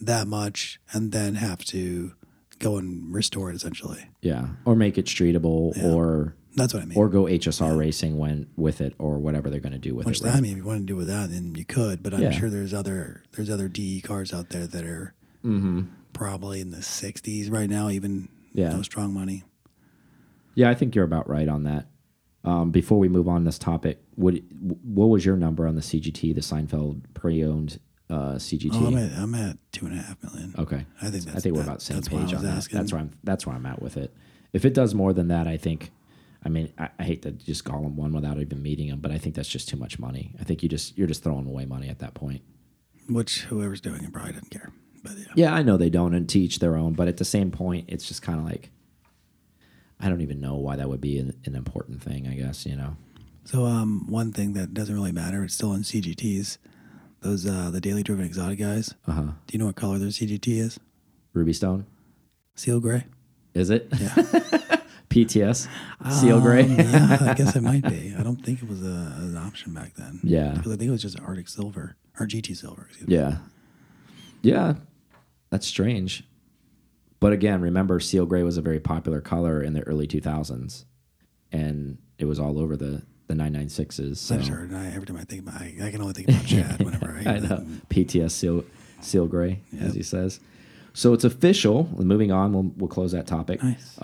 that much and then have to go and restore it essentially. Yeah, or make it streetable, or That's what I mean. or go HSR racing when with it, or whatever they're going to do with Which it. right? I mean, if you want to do with that, then you could. But I'm Yeah. sure there's other there's other DE cars out there that are Mm-hmm. probably in the 60s right now, even Yeah. no strong money. Yeah, I think you're about right on that. Um, before we move on this topic, what what was your number on the CGT, the Seinfeld pre-owned uh, CGT? Oh, I'm at I'm at two and a half million. okay, I think that's, I think we're that- about the same that's why I page on that. asking. That's where I'm. That's where I'm at with it. If it does more than that, I think. I mean, I, I hate to just call him one without even meeting him, but I think that's just too much money. I think you just you're just throwing away money at that point. which whoever's doing it probably doesn't care. But yeah. Yeah, I know they don't and teach their own, but at the same point, it's just kind of like I don't even know why that would be an, an important thing. I guess you know. So um, one thing that doesn't really matter, it's still in CGTs. Those uh, the daily driven exotic guys. Uh huh. Do you know what color their CGT is? Ruby Stone, Seal gray. is it? Yeah. <laughs> PTS, Seal Gray. Um, yeah, I <laughs> guess it might be. I don't think it was a, an option back then. Yeah. Because I think it was just Arctic Silver or GT Silver. Excuse me. Yeah. Yeah. That's strange. But again, remember Seal Gray was a very popular color in the early 2000s and it was all over the the 996s. So sure. I, every time I think about, I, I can only think about Chad <laughs> whenever I. I know. PTS Seal Seal Gray as he says. So it's official. Moving on, we'll we'll close that topic. Nice.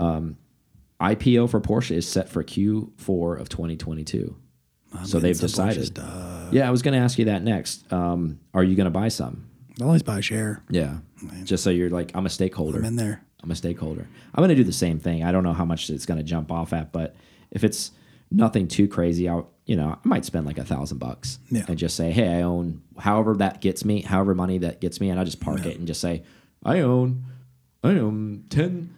IPO for Porsche is set for Q4 of 2022. I'm so they've decided. Yeah, I was going to ask you that next. Um, are you going to buy some? I'll always buy a share. Yeah. Just so you're like, I'm a stakeholder. I'm in there. I'm a stakeholder. I'm going to do the same thing. I don't know how much it's going to jump off at, but if it's nothing too crazy, I'll, you know, I might spend like a thousand bucks Yeah. and just say, hey, I own however that gets me, however money that gets me, and I'll just park it and just say, I own, I own ten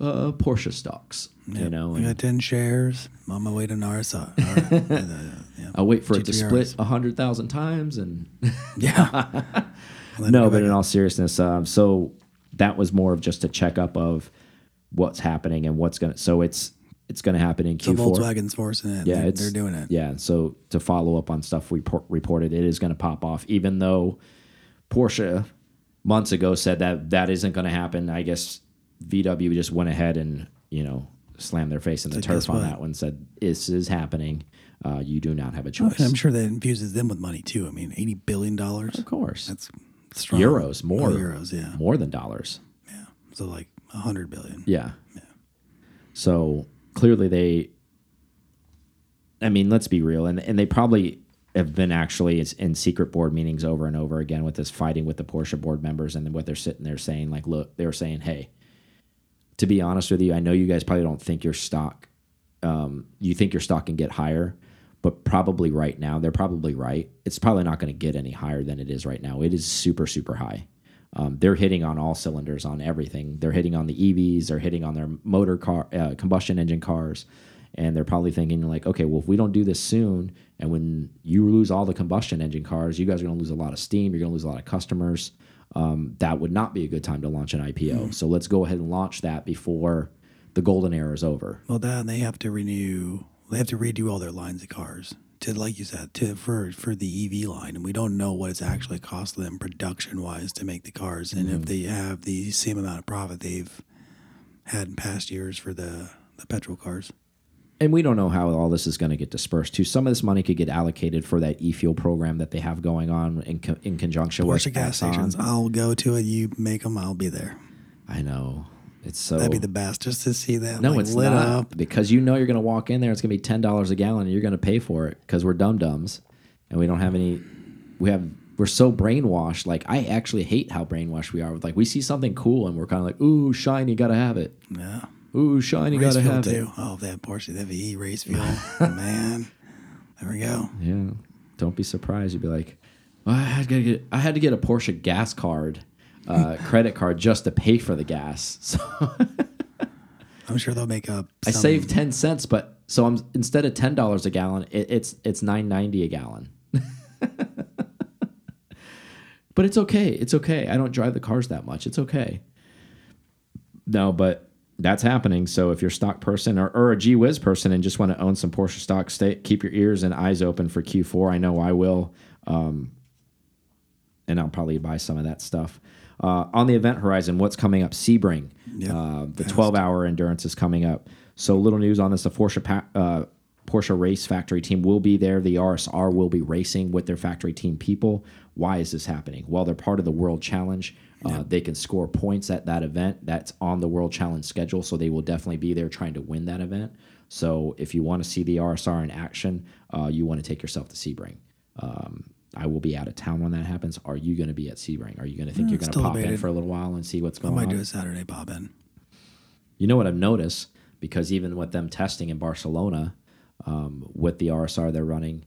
uh, Porsche stocks. You know, I got 10 shares. I'm on my way to RSI. Or, <laughs> uh, yeah. I'll wait for it to split a hundred thousand times and. Yeah. <laughs> <laughs> No, but in all seriousness, um, so that was more of just a checkup of what's happening and what's gonna. So it's it's gonna happen in So Q4. Volkswagen's forcing it. yeah, they're, it's they're doing it. Yeah, so to follow up on stuff we por- reported, it is gonna pop off, even though Porsche months ago said that that isn't gonna happen. I guess VW just went ahead and you know slammed their face in the So turf on that one. Said this is happening. Uh, you do not have a Oh, choice. and I'm sure that infuses them with money too. I mean, eighty billion dollars. of course, That's strong. euros more Oh, euros, yeah, more than dollars. yeah. So like a hundred billion. Yeah. Yeah. So clearly they I mean, let's be real and and they probably have been actually in secret board meetings over and over again with this fighting with the Porsche board members and what they're sitting there saying like, look, they were saying, "Hey, to be honest with you, I know you guys probably don't think your stock um, you think your stock can get higher, but probably right now they're probably right. It's probably not going to get any higher than it is right now. It is super super high. Um, they're hitting on all cylinders on everything. They're hitting on the EVs. They're hitting on their motor car, uh, combustion engine cars, and they're probably thinking like, okay, well, if we don't do this soon, and when you lose all the combustion engine cars, you guys are going to lose a lot of steam. You're going to lose a lot of customers. Um, that would not be a good time to launch an IPO. So let's go ahead and launch that before the golden era is over. Well, and they have to renew. They have to redo all their lines of cars to, like you said, to for for the EV line, and we don't know what it's actually cost them production wise to make the cars, and Mm-hmm. if they have the same amount of profit they've had in past years for the the petrol cars. and we don't know how all this is going to get dispersed too. Some of this money could get allocated for that e-fuel program that they have going on in, co in conjunction with gas stations. I'll go to it. You make them. I'll be there. I know it's so. That'd be the best, just to see that. no, like, it's lit not up. because you know you're going to walk in there. It's going to be ten dollars a gallon, and you're going to pay for it because we're dum dums, and we don't have any. We have we're so brainwashed. Like I actually hate how brainwashed we are. With like we see something cool and we're kind of like, ooh, shiny, gotta have it. Yeah. Ooh, shiny, Race gotta have too. it. Oh, that Porsche, that VE race fuel, <laughs> man. There we go. Yeah. Don't be surprised. You'd be like, well, I had to get I had to get a Porsche gas card, uh, credit card just to pay for the gas. <laughs> So I'm sure they'll make up. I saved ten cents, but so I'm instead of ten dollars a gallon, it, it's it's nine ninety a gallon. <laughs> but it's okay. It's okay. I don't drive the cars that much. It's okay. No, but that's happening. So if you're a stock person or, or a G Wiz person and just want to own some Porsche stock, stay keep your ears and eyes open for Q4. I know I will. Um, and I'll probably buy some of that stuff. Uh, on the event horizon, what's coming up? Sebring. Yep. Uh, the 12 hour endurance is coming up. So, little news on this the Porsche, pa uh, Porsche race factory team will be there. The RSR will be racing with their factory team people. Why is this happening? Well, they're part of the World Challenge. Uh, They can score points at that event. That's on the World Challenge schedule. So, they will definitely be there trying to win that event. So, if you want to see the RSR in action, uh, you want to take yourself to Sebring. Um, I will be out of town when that happens. Are you going to be at Sebring? Are you going to think Uh, you're going to pop in for a little while and see what's going on? I might on? do a Saturday pop in. You know what I've noticed because even with them testing in Barcelona um, with the RSR they're running,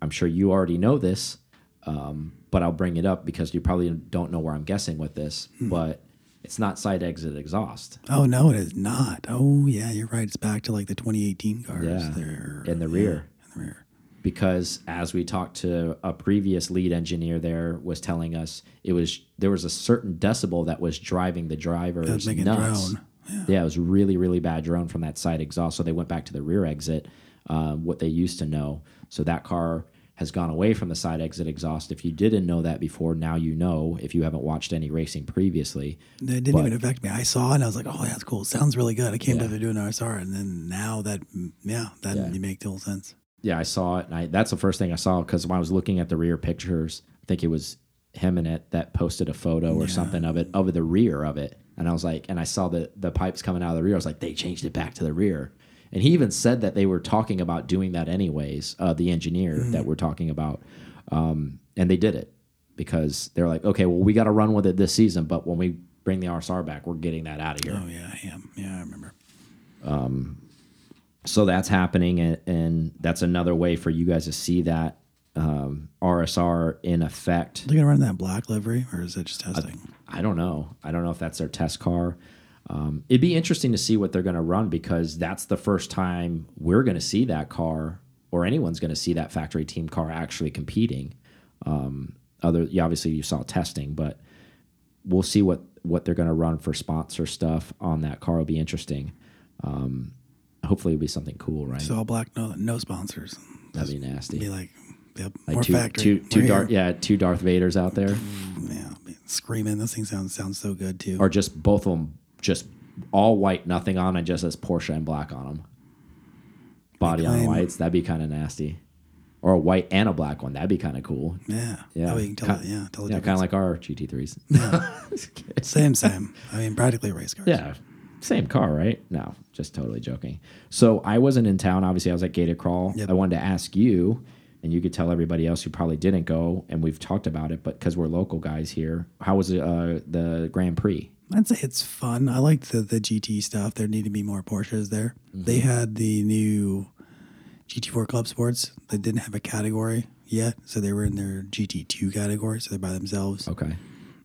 I'm sure you already know this. Um, but I'll bring it up because you probably don't know where I'm guessing with this, Hmm. but it's not side exit exhaust. Oh no, it is not. Oh yeah, you're right. It's back to like the 2018 cars. Yeah, They're, in the yeah, rear. In the rear. Because as we talked to a previous lead engineer there was telling us it was there was a certain decibel that was driving the drivers nuts. drone. Yeah. it was really really bad drone from that side exhaust. So they went back to the rear exit, um, what they used to know. So that car has gone away from the side exit exhaust. If you didn't know that before, now you know. If you haven't watched any racing previously, It didn't But- even affect me. I saw it and I was like, "Oh, that's cool. Sounds really good." I can't Yeah. believe they're doing it. I and then now that, mm, yeah, that Yeah. you make total sense. Yeah, I saw it, and I that's the first thing I saw because when I was looking at the rear pictures, I think it was him in it that posted a photo or something of it of the rear of it, and I was like, and I saw the the pipes coming out of the rear. I was like, they changed it back to the rear, and he even said that they were talking about doing that anyways. Uh, the engineer that we're talking about, um, and they did it because they're like, okay, well, we got to run with it this season, but when we bring the RSR back, we're getting that out of here. Oh yeah, I am. Yeah, I remember. So that's happening and, and that's another way for you guys to see that um, rsr in effect. They're gonna run that black livery, or is it just testing? i don't know. I don't know if that's their test car. Um, it'd be interesting to see what they're going to run because that's the first time we're going to see that car or anyone's going to see that factory team car actually competing. Um, other yeah, obviously you saw testing but we'll see what what they're going to run for sponsor stuff on that car. Will be interesting. Um, hopefully it'll be something cool right It's all black, no, no sponsors. that'd be nasty Be like, yep, like more two, factory. two, two Darth, yeah, two Darth Vaders out there, mm, yeah, screaming. This thing sounds sounds so good too. or just both of them, just all white, nothing on, and just as Porsche and black on them. Body on whites, that'd be kind of nasty, or a white and a black one, that'd be kind of cool. yeah, Yeah, That way you can tell. Ki- yeah, tell the yeah, kind of like our GT3s. <laughs> same, same. I mean, practically race cars. yeah, same car, right? No, just totally joking. So I wasn't in town. Obviously, I was at Gated Crawl. Yep. I wanted to ask you, and you could tell everybody else who probably didn't go, and we've talked about it, but because we're local guys here, how was it, uh, the Grand Prix? I'd say it's fun. I liked the, the GT stuff. There need to be more Porsches there. They Mm-hmm. had the new GT4 Club Sports that didn't have a category yet, so they were in their GT2 category, so they're by themselves. Okay.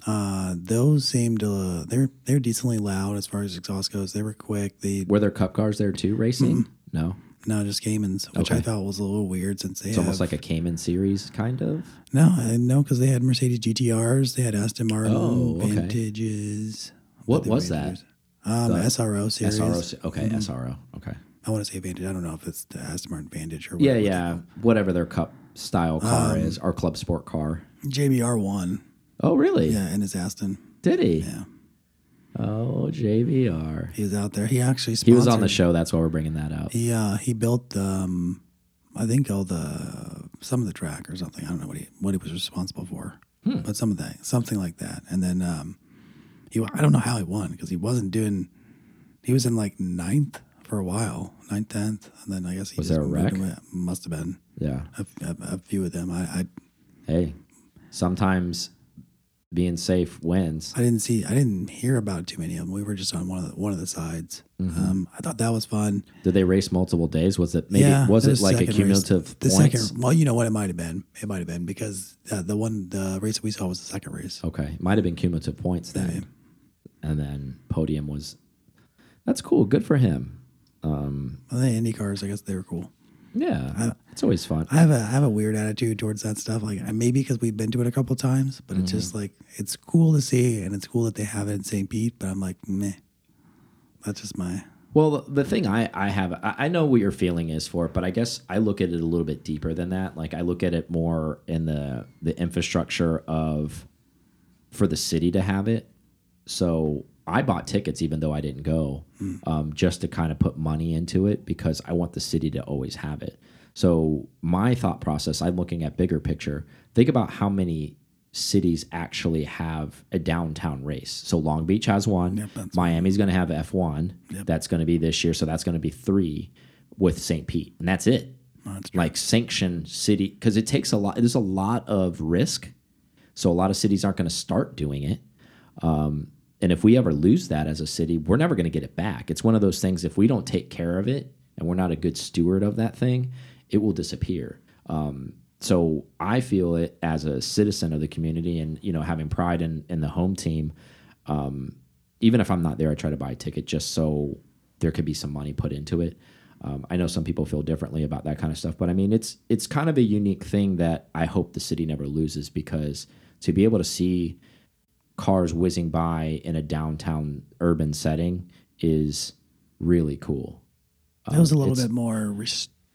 Uh, those seemed to they're they're decently loud as far as exhaust goes. They were quick. They Were there cup cars there too, racing? No. no just Caymans, which I thought was a little weird since they It's have almost like a Cayman series, kind of. no no because they had Mercedes GTRs, they had Aston Martin Oh, okay. Vantages. What was that? Um, The SRO series. SRO. Okay, Mm-hmm. SRO. Okay. I want to say Vantage. I don't know if it's the Aston Martin Vantage or Yeah, whatever. yeah. Whatever their cup style car Um, is, our club sport car. JBR won. Oh, really? Yeah, in his Aston. Did he? Yeah, Oh, JVR. he was out there. He actually He was on the show. That's why we're bringing that out. He uh he built um I think all the some of the track or something. I don't know what he what he was responsible for, Hmm. but some of that something like that. And then um he I don't know how he won because he wasn't doing. He was in like ninth for a while, ninth tenth, and then I guess he Was there a wreck? Must have been Yeah. a, a, a few of them. I, I Hey, sometimes being safe wins. I didn't see I didn't hear about too many of them. We were just on one of the one of the sides. Mm-hmm. Um, I thought that was fun. Did they race multiple days? Was it maybe yeah, was it like a second race- cumulative the points? second? Well, you know what it might have been. It might have been because uh, the one the race we saw was the second race. Okay, might have been cumulative points then, Maybe. and then podium was. That's cool. Good for him. Um, Well, the Indy cars, I guess they were cool. yeah, it's always fun. I have a I have a weird attitude towards that stuff. Like maybe because we've been to it a couple times, but it's Mm-hmm. just like it's cool to see and it's cool that they have it in St. Pete. But I'm like, meh. That's just my Well, the- thing I, I have, I I know what your feeling is for it, but I guess I look at it a little bit deeper than that. Like I look at it more in the the infrastructure of for the city to have it. So I bought tickets even though I didn't go, um, just to kind of put money into it because I want the city to always have it. So my thought process, I'm looking at bigger picture. Think about how many cities actually have a downtown race. So Long Beach has one. Yep, that's Miami's going to have F1. Yep. That's going to be this year. So that's going to be three with St. Pete. And that's it. no, it's. Like sanction city, because it takes a lot, there's a lot of risk. So a lot of cities aren't going to start doing it. Um, and if we ever lose that as a city, we're never going to get it back. It's one of those things, if we don't take care of it and we're not a good steward of that thing, it will disappear. Um, so I feel it as a citizen of the community, and you know, having pride in in the home team. Um, even if I'm not there, I try to buy a ticket just so there could be some money put into it. Um, I know some people feel differently about that kind of stuff, but I mean, it's it's kind of a unique thing that I hope the city never loses because to be able to see cars whizzing by in a downtown urban setting is really cool. That was a Um, little bit more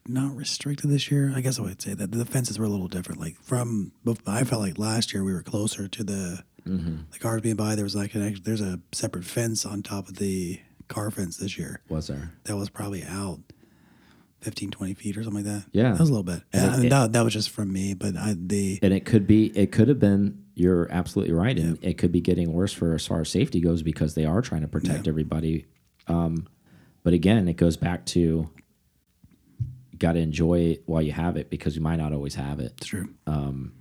not restricted this year. I guess I would say that the fences were a little different. Like from, I felt like last year we were closer to the Mm-hmm. the cars being by. There was like an there's a separate fence on top of the car fence this year Was there? that was probably out 15, 20 feet or something like that. Yeah. that was a little bit. And Yeah, it- I mean, it- that, that was just from me, but I the and it could be it could have been you're absolutely right and it could be getting worse for as far as safety goes because they are trying to protect everybody um, but again it goes back to got to enjoy it while you have it because you might not always have it it's true. um,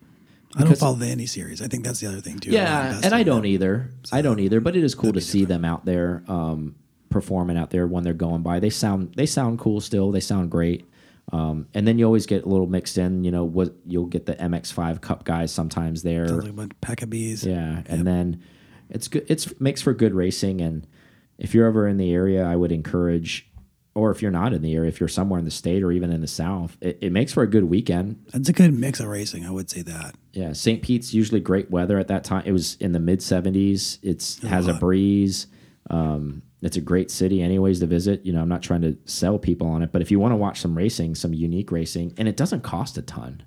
I don't follow the Indy series. I think that's the other thing too. yeah and i don't either i don't either but it is cool to see them out there um, performing out there when they're going by they sound they sound cool still they sound great um, and then you always get a little mixed in you know what you'll get the mx5 cup guys sometimes there Sounds like a bunch of pack of bees. Yeah, and then it's good. It's makes for good racing, and if you're ever in the area, I would encourage, or if you're not in the area, if you're somewhere in the state or even in the south, it, it makes for a good weekend. It's a good mix of racing. I would say that. Yeah, St. Pete's usually great weather at that time. It was in the mid 70s. It's has a breeze. Um, it's a great city, anyways, to visit. You know, I'm not trying to sell people on it, but if you want to watch some racing, some unique racing, and it doesn't cost a ton,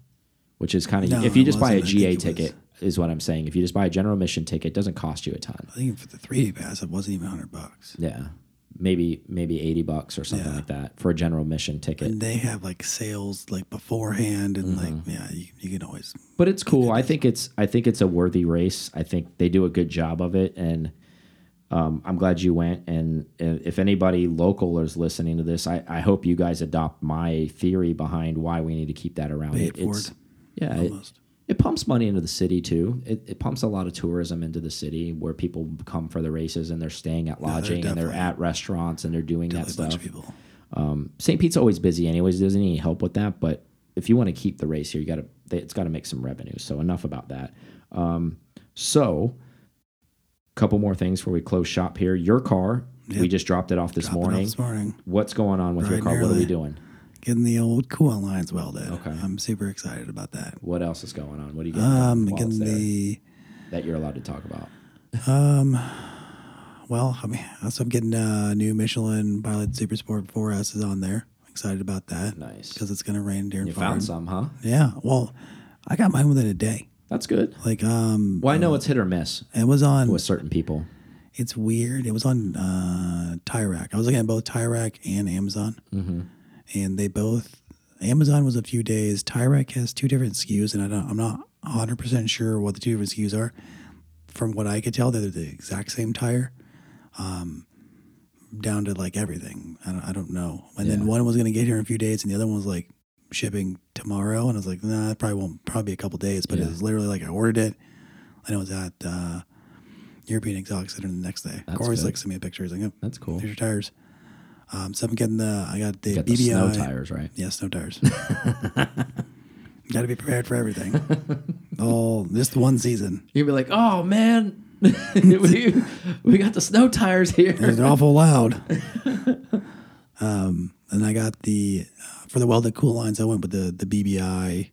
which is kind of No, if you just buy a wasn't. I think GA ticket, is what I'm saying. If you just buy a general admission ticket, it doesn't cost you a ton. I think for the 3D pass, it wasn't even 100 bucks. Yeah, maybe maybe 80 bucks or something Yeah. like that for a general mission ticket. And they have like sales like beforehand, and like Mm-hmm. yeah, you, you can always but it's cool. I think it's I think it's a worthy race. I think they do a good job of it, and um, I'm glad you went. And, if anybody local is listening to this, I, I hope you guys adopt my theory behind why we need to keep that around. Pay it it's forward, yeah, almost. it pumps money into the city too. It, it pumps a lot of tourism into the city where people come for the races and they're staying at lodging and they're at restaurants and they're doing that a stuff. Um, St. Pete's always busy, anyways. Doesn't need help with that. But if you want to keep the race here, you got to. It's got to make some revenue. So enough about that. Um, so, couple more things before we close shop here. Your car, we just dropped it off this Dropping off morning. This morning, What's going on with your car? and What are we doing? Getting the old coolant lines welded. Okay. I'm super excited about that. What else is going on? What are you getting Um, while it's getting the that you're allowed to talk about? um. Well, I mean, <laughs> so I'm getting a new Michelin Pilot Super Sport 4S is on there. Excited about that Nice. because it's gonna rain during You found some, huh? Yeah. Well, I got mine within a day. That's good. Like um, Well, I know it's hit or miss it was on. with certain people. It's weird. It was on uh, Tire Rack. I was looking at both Tire Rack and Amazon, Mm-hmm. And they both. Amazon was a few days. Tire Rack has two different SKUs, and I don't. I'm not 100 percent sure what the two different SKUs are. From what I could tell, they're the exact same tire, um, down to like everything. I don't, I don't know. And Yeah. then one was going to get here in a few days, and the other one was like shipping tomorrow. And I was like, nah, it probably won't. Probably be a couple days. But Yeah. it was literally like I ordered it, and it was at uh, European Exotic Center the next day. That's Corey's good. like sent me a picture. He's like, yep, That's cool. there's your tires. Um, so I'm getting the. I got the got the BBI. snow tires, right? Yeah, snow tires. <laughs> got to be prepared for everything. oh, just one season. You'd be like, "Oh man, <laughs> we, we got the snow tires here." They're awful loud. <laughs> um, and I got the uh, for the welded cool lines. I went with the the BBI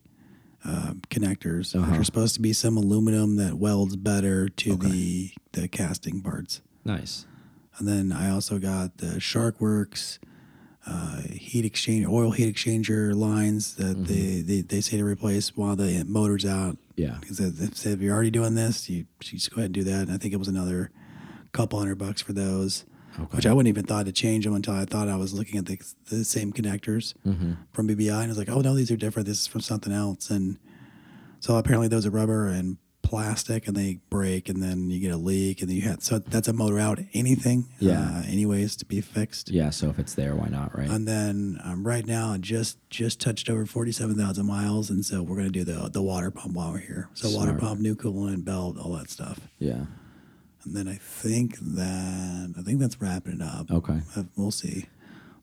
uh, connectors, Uh-huh. which are supposed to be some aluminum that welds better to the the casting parts. Nice. And then I also got the SharkWerks uh, heat exchange, oil heat exchanger lines that Mm-hmm. they, they, they say to replace while the motor's out. Yeah. Because they they said if you're already doing this, you, you just go ahead and do that. And I think it was another couple hundred bucks for those, Okay. which I wouldn't even thought to change them until I thought I was looking at the, the same connectors Mm-hmm. from BBI. And I was like, oh, no, these are different. This is from something else. And so apparently those are rubber and plastic and they break and then you get a leak and then you have, so that's a motor out anything. Yeah. Uh, anyways, to be fixed. Yeah. So if it's there, why not? Right. And then um, right now, I just just touched over forty seven thousand miles, and so we're gonna do the the water pump while we're here. So water pump, new coolant, belt, all that stuff. yeah. And then I think that I think that's wrapping it up. Okay. Uh, We'll see.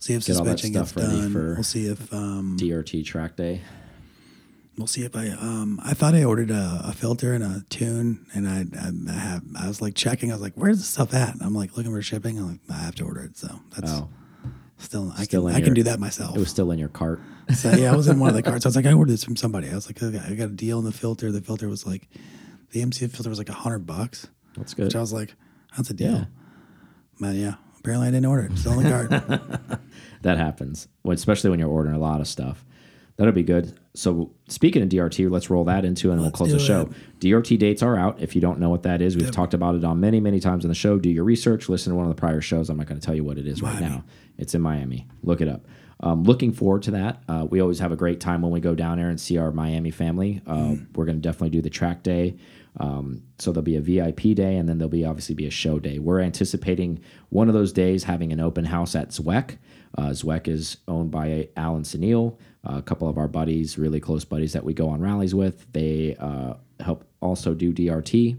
See if Get suspension gets done. for We'll see if um, DRT track day. We'll see if I um I thought I ordered a, a filter and a tune and I, I I have I was like checking. I was like where's the stuff at? I'm like looking for shipping. I'm like I have to order it. So that's Oh, still I Still can I your- can do that myself. It was still in your cart. <laughs> so yeah I was in one of the <laughs> carts. I was like I ordered this from somebody. I was like okay, I got a deal on the filter. The filter was like the MC filter was like a hundred bucks. That's good. Which. I was like that's a deal. Yeah. but yeah apparently I didn't order it. Still in the cart. <laughs> That happens, well, especially when you're ordering a lot of stuff. That'll be good. So speaking of DRT, let's roll that into and we'll close the show. it. DRT dates are out. If you don't know what that is, we've talked about it on many, many times on the show. Do your research. Listen to one of the prior shows. I'm not going to tell you what it is right now. It's in Miami. Look it up. Um, looking forward to that. Uh, we always have a great time when we go down there and see our Miami family. Uh, Mm-hmm. We're going to definitely do the track day. Um, so there'll be a VIP day, and then there'll be obviously be a show day. We're anticipating one of those days having an open house at Zweck. Uh, Zweck is owned by Alan Sunil, a couple of our buddies, really close buddies that we go on rallies with. They uh, help also do DRT.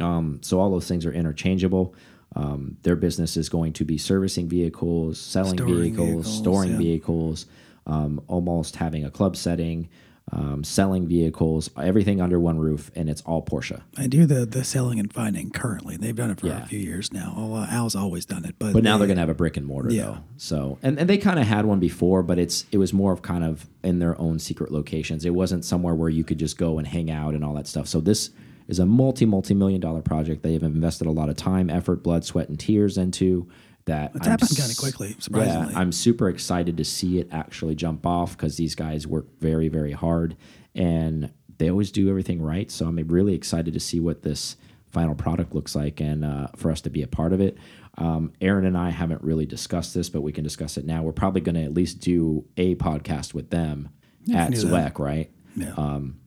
Um, so all those things are interchangeable. Um, their business is going to be servicing vehicles, selling Storing vehicles, vehicles, storing yeah. vehicles, um, almost having a club setting, um, selling vehicles, everything under one roof, and it's all Porsche. I do the the selling and finding currently they've done it for Yeah. a few years now oh, uh, Al's always done it but But now they- they're going to have a brick and mortar Yeah. though. So and, and they kind of had one before, but it's it was more of kind of in their own secret locations. It wasn't somewhere where you could just go and hang out and all that stuff. So this is a multi multi million dollar project. They have invested a lot of time, effort, blood, sweat, and tears into that. It's I'm happened kinda quickly, surprisingly. Yeah, I'm super excited to see it actually jump off because these guys work very very hard and they always do everything right. So I'm really excited to see what this final product looks like and uh, for us to be a part of it. Um, Aaron and I haven't really discussed this, but we can discuss it now. We're probably going to at least do a podcast with them at can do Zweck, right? yeah. Um,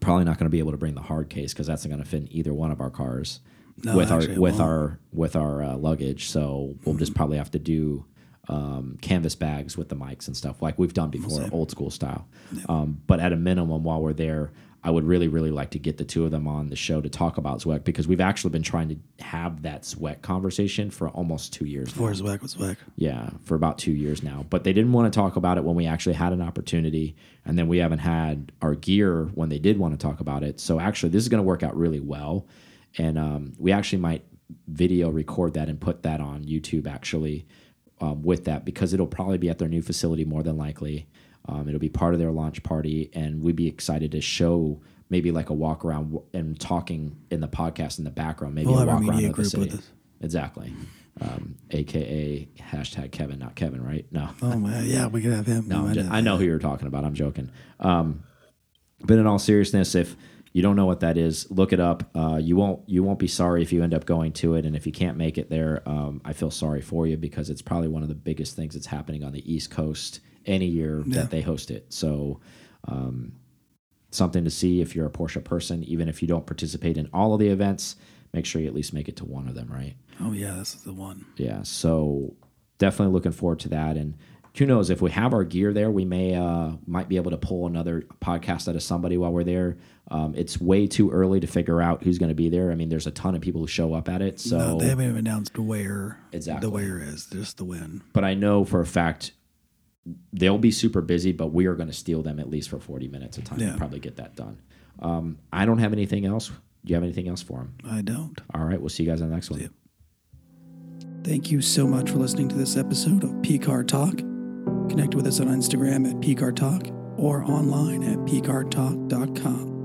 Probably not going to be able to bring the hard case because that's not going to fit in either one of our cars No, with our with our with our uh, luggage. So we'll just Mm-hmm. probably have to do um, canvas bags with the mics and stuff like we've done before, see. old school style. Um, but at a minimum, while we're there, I would really, really like to get the two of them on the show to talk about Zweck because we've actually been trying to have that Zweck conversation for almost two years. now. before Zweck was Zweck Yeah, for about two years now. But they didn't want to talk about it when we actually had an opportunity. And then we haven't had our gear when they did want to talk about it. So actually, this is going to work out really well. And um, we actually might video record that and put that on YouTube actually um, with that because it'll probably be at their new facility more than likely. Um, it'll be part of their launch party. And we'd be excited to show maybe like a walk around and talking in the podcast in the background, maybe We'll a walk around of the city. Exactly. Um, AKA hashtag Kevin, not Kevin, right? No. oh man yeah we could have him No, just-. I know who you're talking about. I'm joking. Um, but in all seriousness, if you don't know what that is, look it up. Uh, you won't you won't be sorry if you end up going to it, and if you can't make it there, um, I feel sorry for you because it's probably one of the biggest things that's happening on the East Coast any year Yeah. that they host it. So. Um, something to see if you're a Porsche person, even if you don't participate in all of the events. Make sure you at least make it to one of them, right? oh yeah this is the one yeah so definitely looking forward to that and who knows if we have our gear there we may uh might be able to pull another podcast out of somebody while we're there um, it's way too early to figure out who's going to be there i mean there's a ton of people who show up at it so no, they haven't even announced where Exactly. the where is just the win but i know for a fact they'll be super busy but we are going to steal them at least for 40 minutes of time Yeah. and probably get that done um, i don't have anything else do you have anything else for them I don't all right we'll see you guys on the next one. Thank you so much for listening to this episode of PCAR Talk. Connect with us on Instagram at PCAR Talk or online at PCARTalk.com.